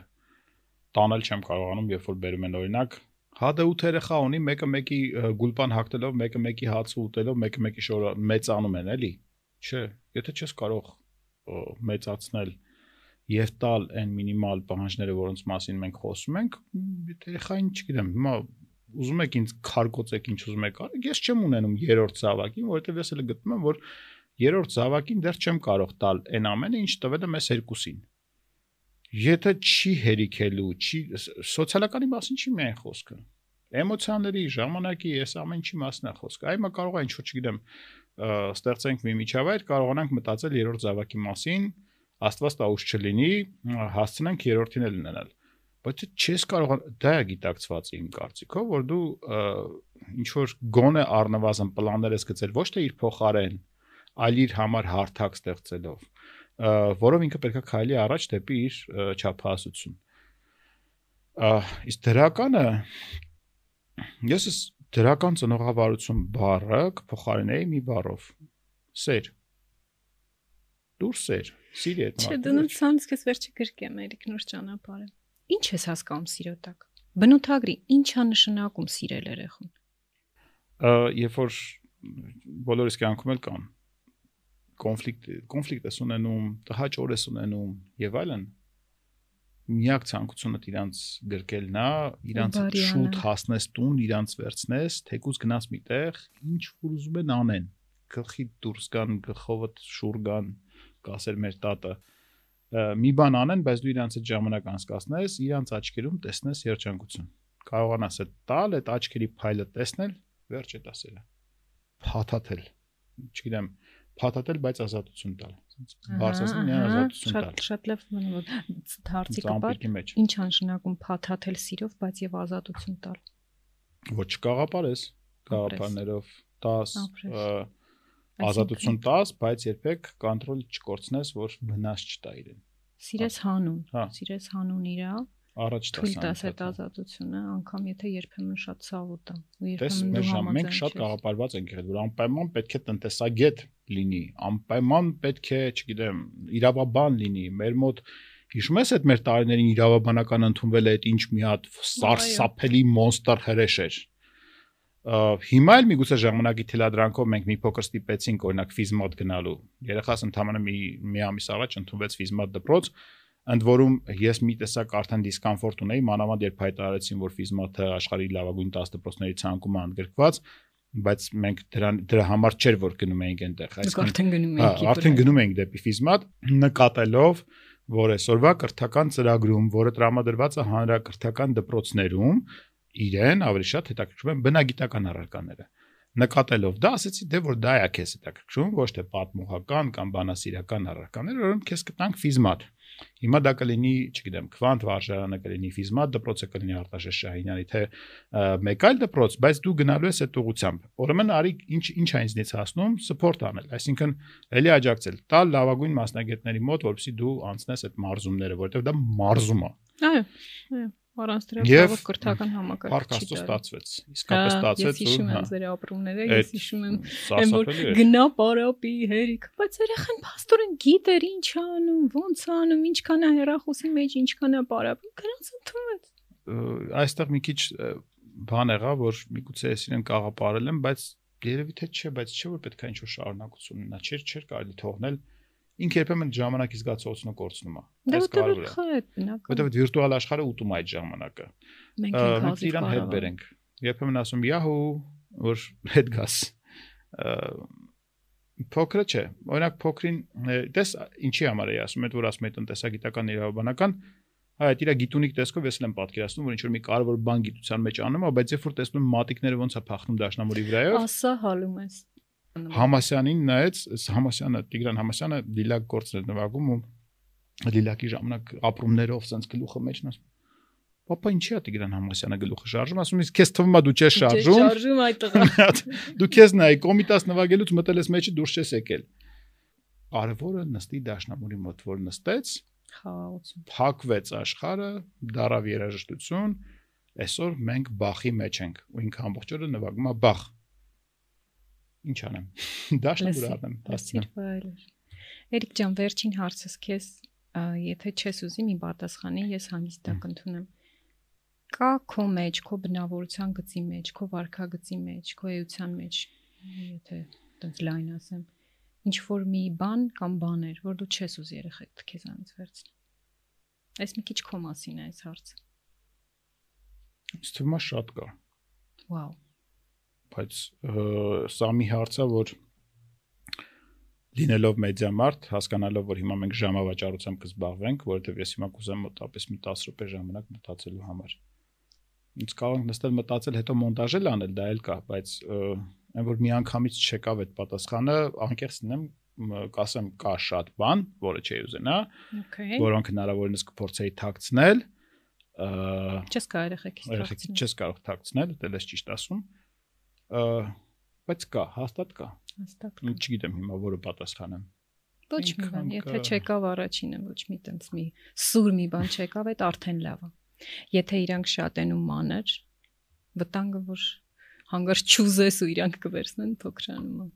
Տանել չեմ կարողանում, երբ որ բերում են օրինակ, հա դե 8 երեխա ունի, մեկը մեկի գուլպան հագնելով, մեկը մեկի հացը ուտելով, մեկը մեկի շորը մեծանում են, էլի։ Չէ, եթե չես կարող մեծացնել եւ տալ այն մինիմալ պահանջները, որոնց մասին մենք խոսում ենք, երեխային, չգիտեմ, հիմա ուզում եք ինձ քարկոծեք ինչ ուզում եք արեք, ես չեմ ունենում երրորդ զավակին, որովհետեւ ես էլ գտնում եմ, որ երրորդ զավակին դեռ չեմ կարող տալ այն ամենը, ինչ տվել եմ ես երկուսին։ Եթե չի հերիքելու, չի սոցիալականի մասին չի միայն խոսքը։ Էմոցիաների, ժամանակի, այս ամեն ինչի մասն է խոսքը։ Այ մա կարող է ինչ որ չգիտեմ, ստեղծենք մի միջավայր, կարողանանք մտածել երրորդ զավակի մասին, Աստված տա ուշ չլինի, հասցնենք երրորդին էլ ունենալ։ Բայց դու չես կարող դա է գիտակցված իմ կարծիքով, որ դու ինչ որ գոնե առնվազն պլաններ ես գծել ոչ թե իր փոխարեն, այլ իր համար հարթակ ստեղծելով, որով ինքը պետքա քայլի առաջ դեպի իր չափահասություն։ Իսկ դրականը ես ես դրական ծնողավարություն բառը կփոխարինեի մի բառով՝ սեր։ Դուրս սեր, սիրի այդ Չէ, մարդը, վերջ։ ցանց քեզ վերջը գրկեմ Էրիկ նոր ճանապարհը։ Ինչ ես հասկանում սիրո տակ։ Բնութագրի, ինչա նշանակում սիրել երախուն։ Ա, երբ որ բոլորիս կյանքում էլ կան կոնֆլիկտ կոնֆլիկտ ես ունենում, տհաճ օր ես ունենում եւ այլն միակ ցանկությունը իրանց գրկելն է, իրանց շուտ հասնես տուն, իրանց վերցնես, թեկուզ գնաս միտեղ, ինչ որ ուզում են անեն։ Գլխի դուրս գան, գլխովդ շուր գան, կասեր մեր տատը։ Մի բան անեն, բայց դու իրանց այդ ժամանակ անցկացնես, իրանց աչքերում տեսնես երջանկություն։ Կարողանաս այդ տալ, այդ աչքերի փայլը տեսնել, վերջ է դասերը։ Փաթաթել։ Չգիտեմ, փաթաթել, բայց ազատություն տալ։ բարձրացնել միայն ազատություն տալ։ Շատ շատ լավ որ դարձի մեջ։ Ինչ անշնակում փաթաթել սիրով, բայց եւ ազատություն տալ։ Ոչ կաղապարես, կաղապարներով 10 Ապրես։ ը, ազատություն տաս, բայց երբեք կոնտրոլ չկորցնես, որ վնաս չտա իրեն։ Սիրես հանուն։ Հա, Սիրես հանուն իրա, առաջ տաս։ թույլ տաս այդ հա։ ազատությունը, անգամ եթե երբեմն շատ ցավ ուտա։ Ու երբեմն դու ժամ մենք շատ համաձայն կաղապարված ենք եղել, որ անպայման պետք է տնտեսագետ լինի, անպայման պետք է, չգիտեմ, իրավաբան լինի։ Մեր մոտ հիշում ես այդ մեր տարիներին իրավաբանական ընդունվել է այդ ինչ մի հատ սարսափելի մոնստր հրեշ էր։ Հիմա էլ միգուցե ժամանակի թելադրանքով մենք մի փոքր ստիպեցինք օրինակ ֆիզմատ գնալու։ Երեխաս ընդհանրապես մի մի ամիս առաջ ընդունվեց ֆիզմատ դպրոց, ընդ որում ես մի տեսակ արդեն դիսկոմֆորտ ունեի, մանավանդ երբ հայտարարեցին, որ ֆիզմաթը աշխարհի լավագույն 10 դպրոցների ցանկում է ընդգրկված, բայց մենք դրան դրա համար չէր որ գնում էինք այնտեղ, Դուք արդեն գնում Հա, եք։ արդեն գնում ենք դեպի ֆիզմատ նկատելով, որ այսօրվա կրթական ծրագրում, որը տրամադրված է հանրակրթական դպրոցներում, իրեն ավելի շատ հետաքրքրում են բնագիտական առարկաները։ Նկատելով դա, ասեցի, դե որ դա է քեզ հետաքրքրում, ոչ թե պատմողական կամ բանասիրական առարկաներ, որոնք քեզ կտանք ֆիզմատ։ Հիմա դա կլինի, չգիտեմ, քվանտ վարժարանը կլինի ֆիզմատ դպրոցը կլինի Արտաշես Շահինյանի թե մեկ այլ դպրոց, բայց դու գնալու ես այդ ուղությամբ։ Ուրեմն արի ինչ ինչ է ինձնից հասնում սպորտ անել, այսինքն էլի աջակցել, տալ լավագույն մասնագետների մոտ, որովհետեւ դու անցնես այդ մարզումները, որովհետեւ դա մարզում է։ Այո։ Առանց դրա բավական կրթական համակարգ չի դարի։ ստացվեց։ Իսկապես Հա, ստացվեց Ես հիշում հա, եմ ձեր ապրումները, ես հիշում եմ Այն որ գնա պարապի հերիք, բայց երախան փաստորեն գիտեր ինչ անում, ոնց անում, ինչքան է հերախոսի մեջ, ինչքան է պարապում, գնաց ընդունեց։ Այստեղ մի քիչ բան եղա, որ միգուցե ես իրեն կաղապարել եմ, բայց երևի թե չէ, բայց չէ որ պետք է ինչ-որ շարունակություն ունենա։ Չէր, չէր կարելի թողնել։ Ինքը երբեմն ժամանակի զգացողությունը կորցնում է։ Դա Այս որտեղ կարևոր է։ խա է բնական։ Որտեղ վիրտուալ աշխարհը ուտում այդ ժամանակը։ Մենք իրան հետ բերենք։ Երբեմն ասում «Yahoo», որ հետ գաս։ Փոքրը չէ։ Օրինակ փոքրին տես ինչի համար է ասում, այդ որ ասում է տնտեսագիտական իրավաբանական Այ այդ իր գիտունիկ տեսքով ես էլ եմ պատկերացնում, որ ինչ որ մի կարևոր բան գիտության մեջ անում է, բայց երբ որ տեսնում եմ մատիկները ոնց է փախնում դաշնամուրի վրայով, Ասա հալում ես։ Համասյանին նայեց, Համասյանը Տիգրան Համասյանը լիլակ գործներ նվագում ու լիլակի ժամանակ ապրումներով սենց գլուխը մեջն ասում։ Պապա ինչի է Տիգրան Համասյանը գլուխը շարժում, ասում ես քեզ թվում է դու չես շարժում։ Շարժում այդ տղա։ Դու քեզ նայ կոմիտաս նվագելուց մտել ես մեջը դուրս չես եկել։ Կարևորը նստի դաշնամուրի մոտ, որ նստեց, Խաղաղություն։ փակվեց աշխարը, դարավ երաժշտություն, այսօր մենք բախի մեջ ենք ու ինքը ամբողջ օրը նվագում է բախ։ Ինչ անեմ։ առնեմ, Լսիր դասնեմ։ վայելեր։ Էրիկ ջան, վերջին հարցս քեզ, եթե չես ուզի մի պատասխանի, ես հանգիստակ ընդունեմ։ Կա քո մեջ, քո բնավորության գծի մեջ, քո վարքագծի մեջ, քո էության մեջ, եթե տենց լայն ասեմ, ինչ որ մի բան կամ բաներ, որ դու չես ուզի երեխեք քեզանից վերցնել։ Այս մի քիչ քո մասին է այս հարցը։ է շատ կա, Վաու։ բայց սա մի հարց է, որ լինելով մեդիա մարդ, հասկանալով, որ հիմա մենք ժամավաճառությամբ կզբաղվենք, որովհետև ես հիմա կուզեմ մոտապես մի 10 րոպե ժամանակ մտածելու համար։ Ինձ կարող ենք նստել մտածել, հետո մոնտաժել անել, դա էլ կա, բայց այն որ միանգամից չեկավ այդ պատասխանը, անկեղծ լինեմ, կասեմ կա շատ բան, որը չի ուզենա, Okay։ որոնք հնարավորինս կփորձեի թաքցնել, Չես կարող երեխեքից երեխեքի չես կարող թաքցնել, դա ես ճիշտ ասում։ Ը, բայց կա, հաստատ կա։ Հաստատ։ Մ, Չգիտեմ հիմա որը պատասխանեմ։ Ոչ մի բան, եթե կա- չեկավ առաջինը, ոչ մի տենց մի սուր մի բան չեկավ, այդ արդեն լավ է։ Եթե իրանք շատ են ու մանր, վտանգը որ հանգարց չուզես ու իրանք կվերցնեն փոքրանում է։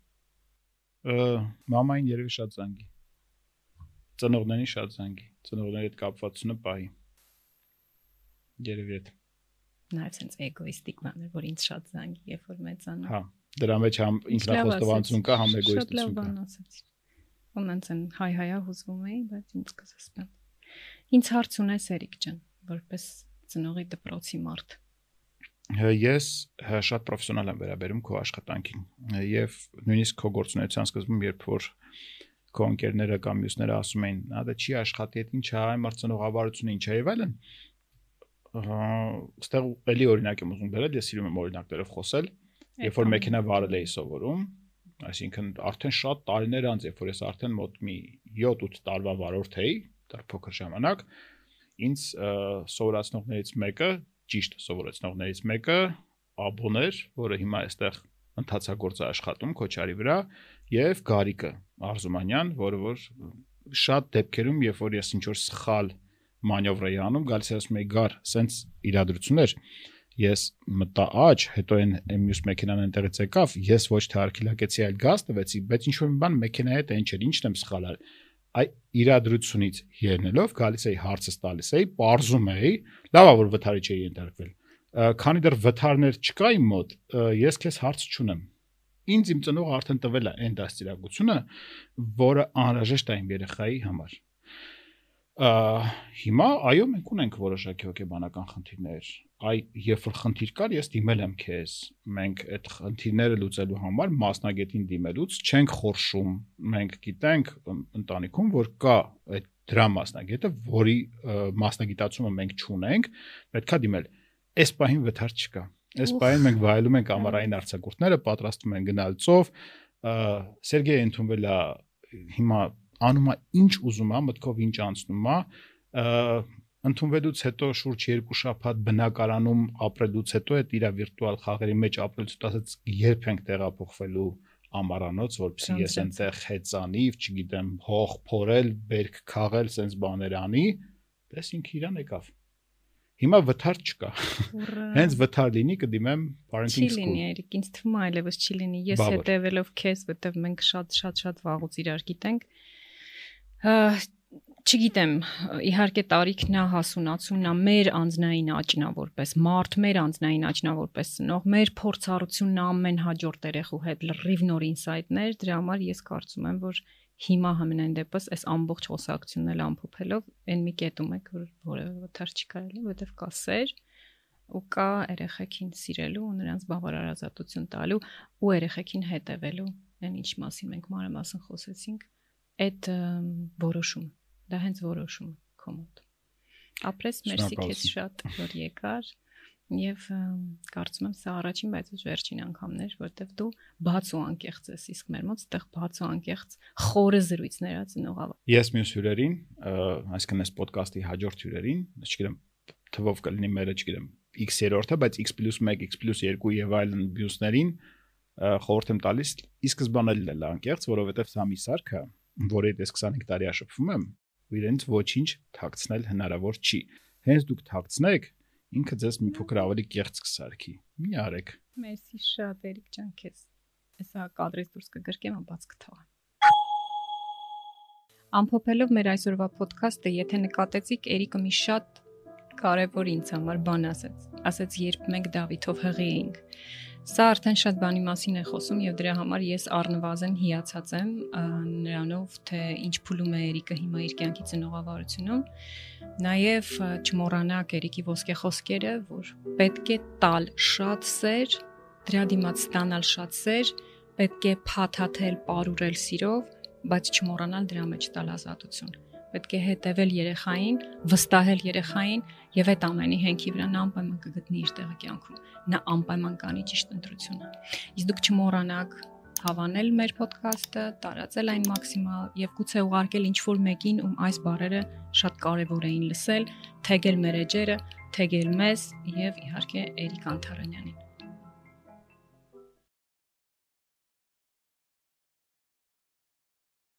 Ը, Մամային երևի շատ զանգի։ Ծնողներին շատ զանգի։ Ծնողների հետ կապվածությունը պահի։ Երևի այդ։ Նաև sense էգոիստիկ բան է, որ ինձ շատ զանգի, երբ որ մեծանա։ Հա, դրա մեջ համ ինքնախոստովանություն կա, համ Շատ լավ էգոիստություն կա։ բան ասացի։ Ոնց են հայ-հայա հուզվում էի, բայց ինձ կզսպեմ։ Ինձ հարց ունես Էրիկ ջան, որպես ծնողի դպրոցի մարդ։ Ես շատ պրոֆեսիոնալ եմ վերաբերում քո աշխատանքին եւ նույնիսկ քո գործունեության սկզբում, երբ որ քո ընկերները կամ մյուսները ասում էին, «Ա դա չի աշխատի, այդ ինչ է, այն մարցնողավարությունը ինչ է» եւ այլն։ Ահա, Ստեղ էլի օրինակ եմ ուզում բերել, ես սիրում եմ օրինակներով խոսել։ Երբ որ մեքենա վարել էի սովորում, այսինքն արդեն շատ տարիներ անց, երբ որ ես արդեն մոտ մի 7-8 տարվա վարորդ էի, դա փոքր ժամանակ, ինձ սովորացնողներից մեկը, ճիշտ սովորեցնողներից մեկը աբոն էր, որը հիմա այստեղ ընթացագործ է աշխատում Քոչարի վրա, եւ Գարիկը Արզումանյան, որը որ շատ դեպքերում, երբ որ ես ինչ որ սխալ մանևր էի անում, գալիս ասում էի գար, սենց իրադրություններ ես մտա աճ, հետո այն մյուս մեքենան այնտեղից եկավ, ես ոչ թե արքիլակեցի, այլ գազ տվեցի, բայց ինչ որ մի բան մեքենայի հետ այն չէր, ինչն եմ սխալ արել։ Այ իրադրությունից ելնելով գալիս էի հարցս տալիս էի, parzum էի, լավա որ վթարի չէի ենթարկվել։ Քանի դեռ վթարներ չկա իմ մոտ, ես քեզ հարց չունեմ։ Ինձ իմ ծնողը արդեն տվել է այն դաստիարակությունը, որը անհրաժեշտ է իմ երեխայի համար։ հիմա այո մենք ունենք որոշակի հոգեբանական խնդիրներ այ երբ որ խնդիր կար ես դիմել եմ քեզ մենք այդ խնդիրները լուծելու համար մասնագետին դիմելուց չենք խորշում մենք գիտենք ընտանիքում որ կա այդ դրա մասնագետը որի մասնագիտացումը մենք չունենք պետքա դիմել այս պահին վթար չկա այս պահին մենք վայելում ենք ամառային արձակուրդները պատրաստում են գնալ ծով ը, Սերգեյը ընդունվել է հիմա անում է ինչ ուզում է մտքով ինչ անցնում է ընդունվելուց հետո շուրջ 2 շաբաթ բնակարանում ապրելուց հետո այդ իր վիրտուալ խաղերի մեջ ապրելուց հետո ասած երբ ենք տեղափոխվելու ամառանոց, որպեսզի ես այնտեղ հեծանիվ, չգիտեմ, հող փորել, բերք քաղել, սենց բաներ անի, դες ինքը իրան եկավ։ Հիմա վթար չկա։ Հենց վթար լինի կդիմեմ չի parenting լինի, school։ Էրիկ, ինձ թվում է այլևս չի լինի։ Ես հետևելով քեզ, որտեվ մենք շատ շատ շատ վաղուց իրար գիտենք։ Չգիտեմ, իհարկե տարիքն է, հասունացումն է, մեր անznային աճն է որպես մարդ, մեր անznային աճն է որպես ծնող, մեր փորձառությունն է ամեն հաջորդ երեխու հետ լրիվ նոր ինսայթներ, դրա համար ես կարծում եմ, որ հիմա համենայն դեպս այս ամբողջ խոսակցությունն էլ ամփոփելով այն մի կետում եք, որ որևէ վթար չի կարելի, որովհետև կա սեր ու կա երեխեքին սիրելու ու նրանց բավարար ազատություն տալու ու երեխեքին հետևելու, այն ինչ մասին մենք մանրամասն խոսեցինք, այդ որոշում, դա հենց որոշում քո մոտ։ Ապրես, մերսի քեզ շատ, որ եկար եւ կարծում եմ սա առաջին, բայց ոչ վերջին անգամն էր, որտեվ դու բաց ու անկեղծ ես, իսկ մեր մոտ ստեղ բաց ու անկեղծ խորը զրույցներ ա ծնողավ։ Ես մյուս հյուրերին, այսինքն այս ոդկասթի հաջորդ հյուրերին, չգիտեմ, թվով կլինի մերը, չգիտեմ, X-երորդը, բայց X+1, X+2 եւ այլն մյուսներին խորհուրդ եմ տալիս ի սկզբանե լինել անկեղծ, որովհետեւ սա մի սարքը, որի դες 25 տարի աշփվում եմ, ու իրենց ոչինչ թաքցնել հնարավոր չի։ Հենց դուք թաքցնեք, ինքը ձեզ մի փոքր ավելի կեղծ կսարքի։ Մի արեք։ Մերսի շատ Էրիկ ջան քեզ։ Հեսա կադրից դուրս կգրկեմ, բաց կթողեմ։ Ամփոփելով մեր այսօրվա ոդքասթը, եթե նկատեցիք, Էրիկը մի շատ կարևոր ինձ համար բան ասեց։ Ասեց, երբ մենք Դավիթով հղի էինք։ Սա արդեն շատ բանի մասին է խոսում եւ դրա համար ես առնվազն հիացած եմ նրանով, թե ինչ փուլում է Էրիկը հիմա իր կյանքի ծնողավարությունում։ Նաեւ չմոռանաք Էրիկի ոսկե խոսքերը, որ պետք է տալ շատ սեր, դրա դիմաց ստանալ շատ սեր, պետք է փաթաթել, ապարուրել սիրով, բայց չմոռանալ դրա մեջ տալ ազատություն։ Պետք է հետևել երեխային, վստահել երեխային եւ այդ ամենի հենքի վրա նա անպայման կգտնի իր տեղը կյանքում։ Նա անպայման կանի ճիշտ ընտրությունը։ Իսկ դուք չմոռանաք հավանել մեր ոդկասթը, տարածել այն մաքսիմալ եւ գուցե ուղարկել ինչ որ մեկին, ում այս բարերը շատ կարեւոր էին լսել, թեգել մեր էջերը, թեգել մեզ եւ իհարկե Էրիկ Անթարանյանին։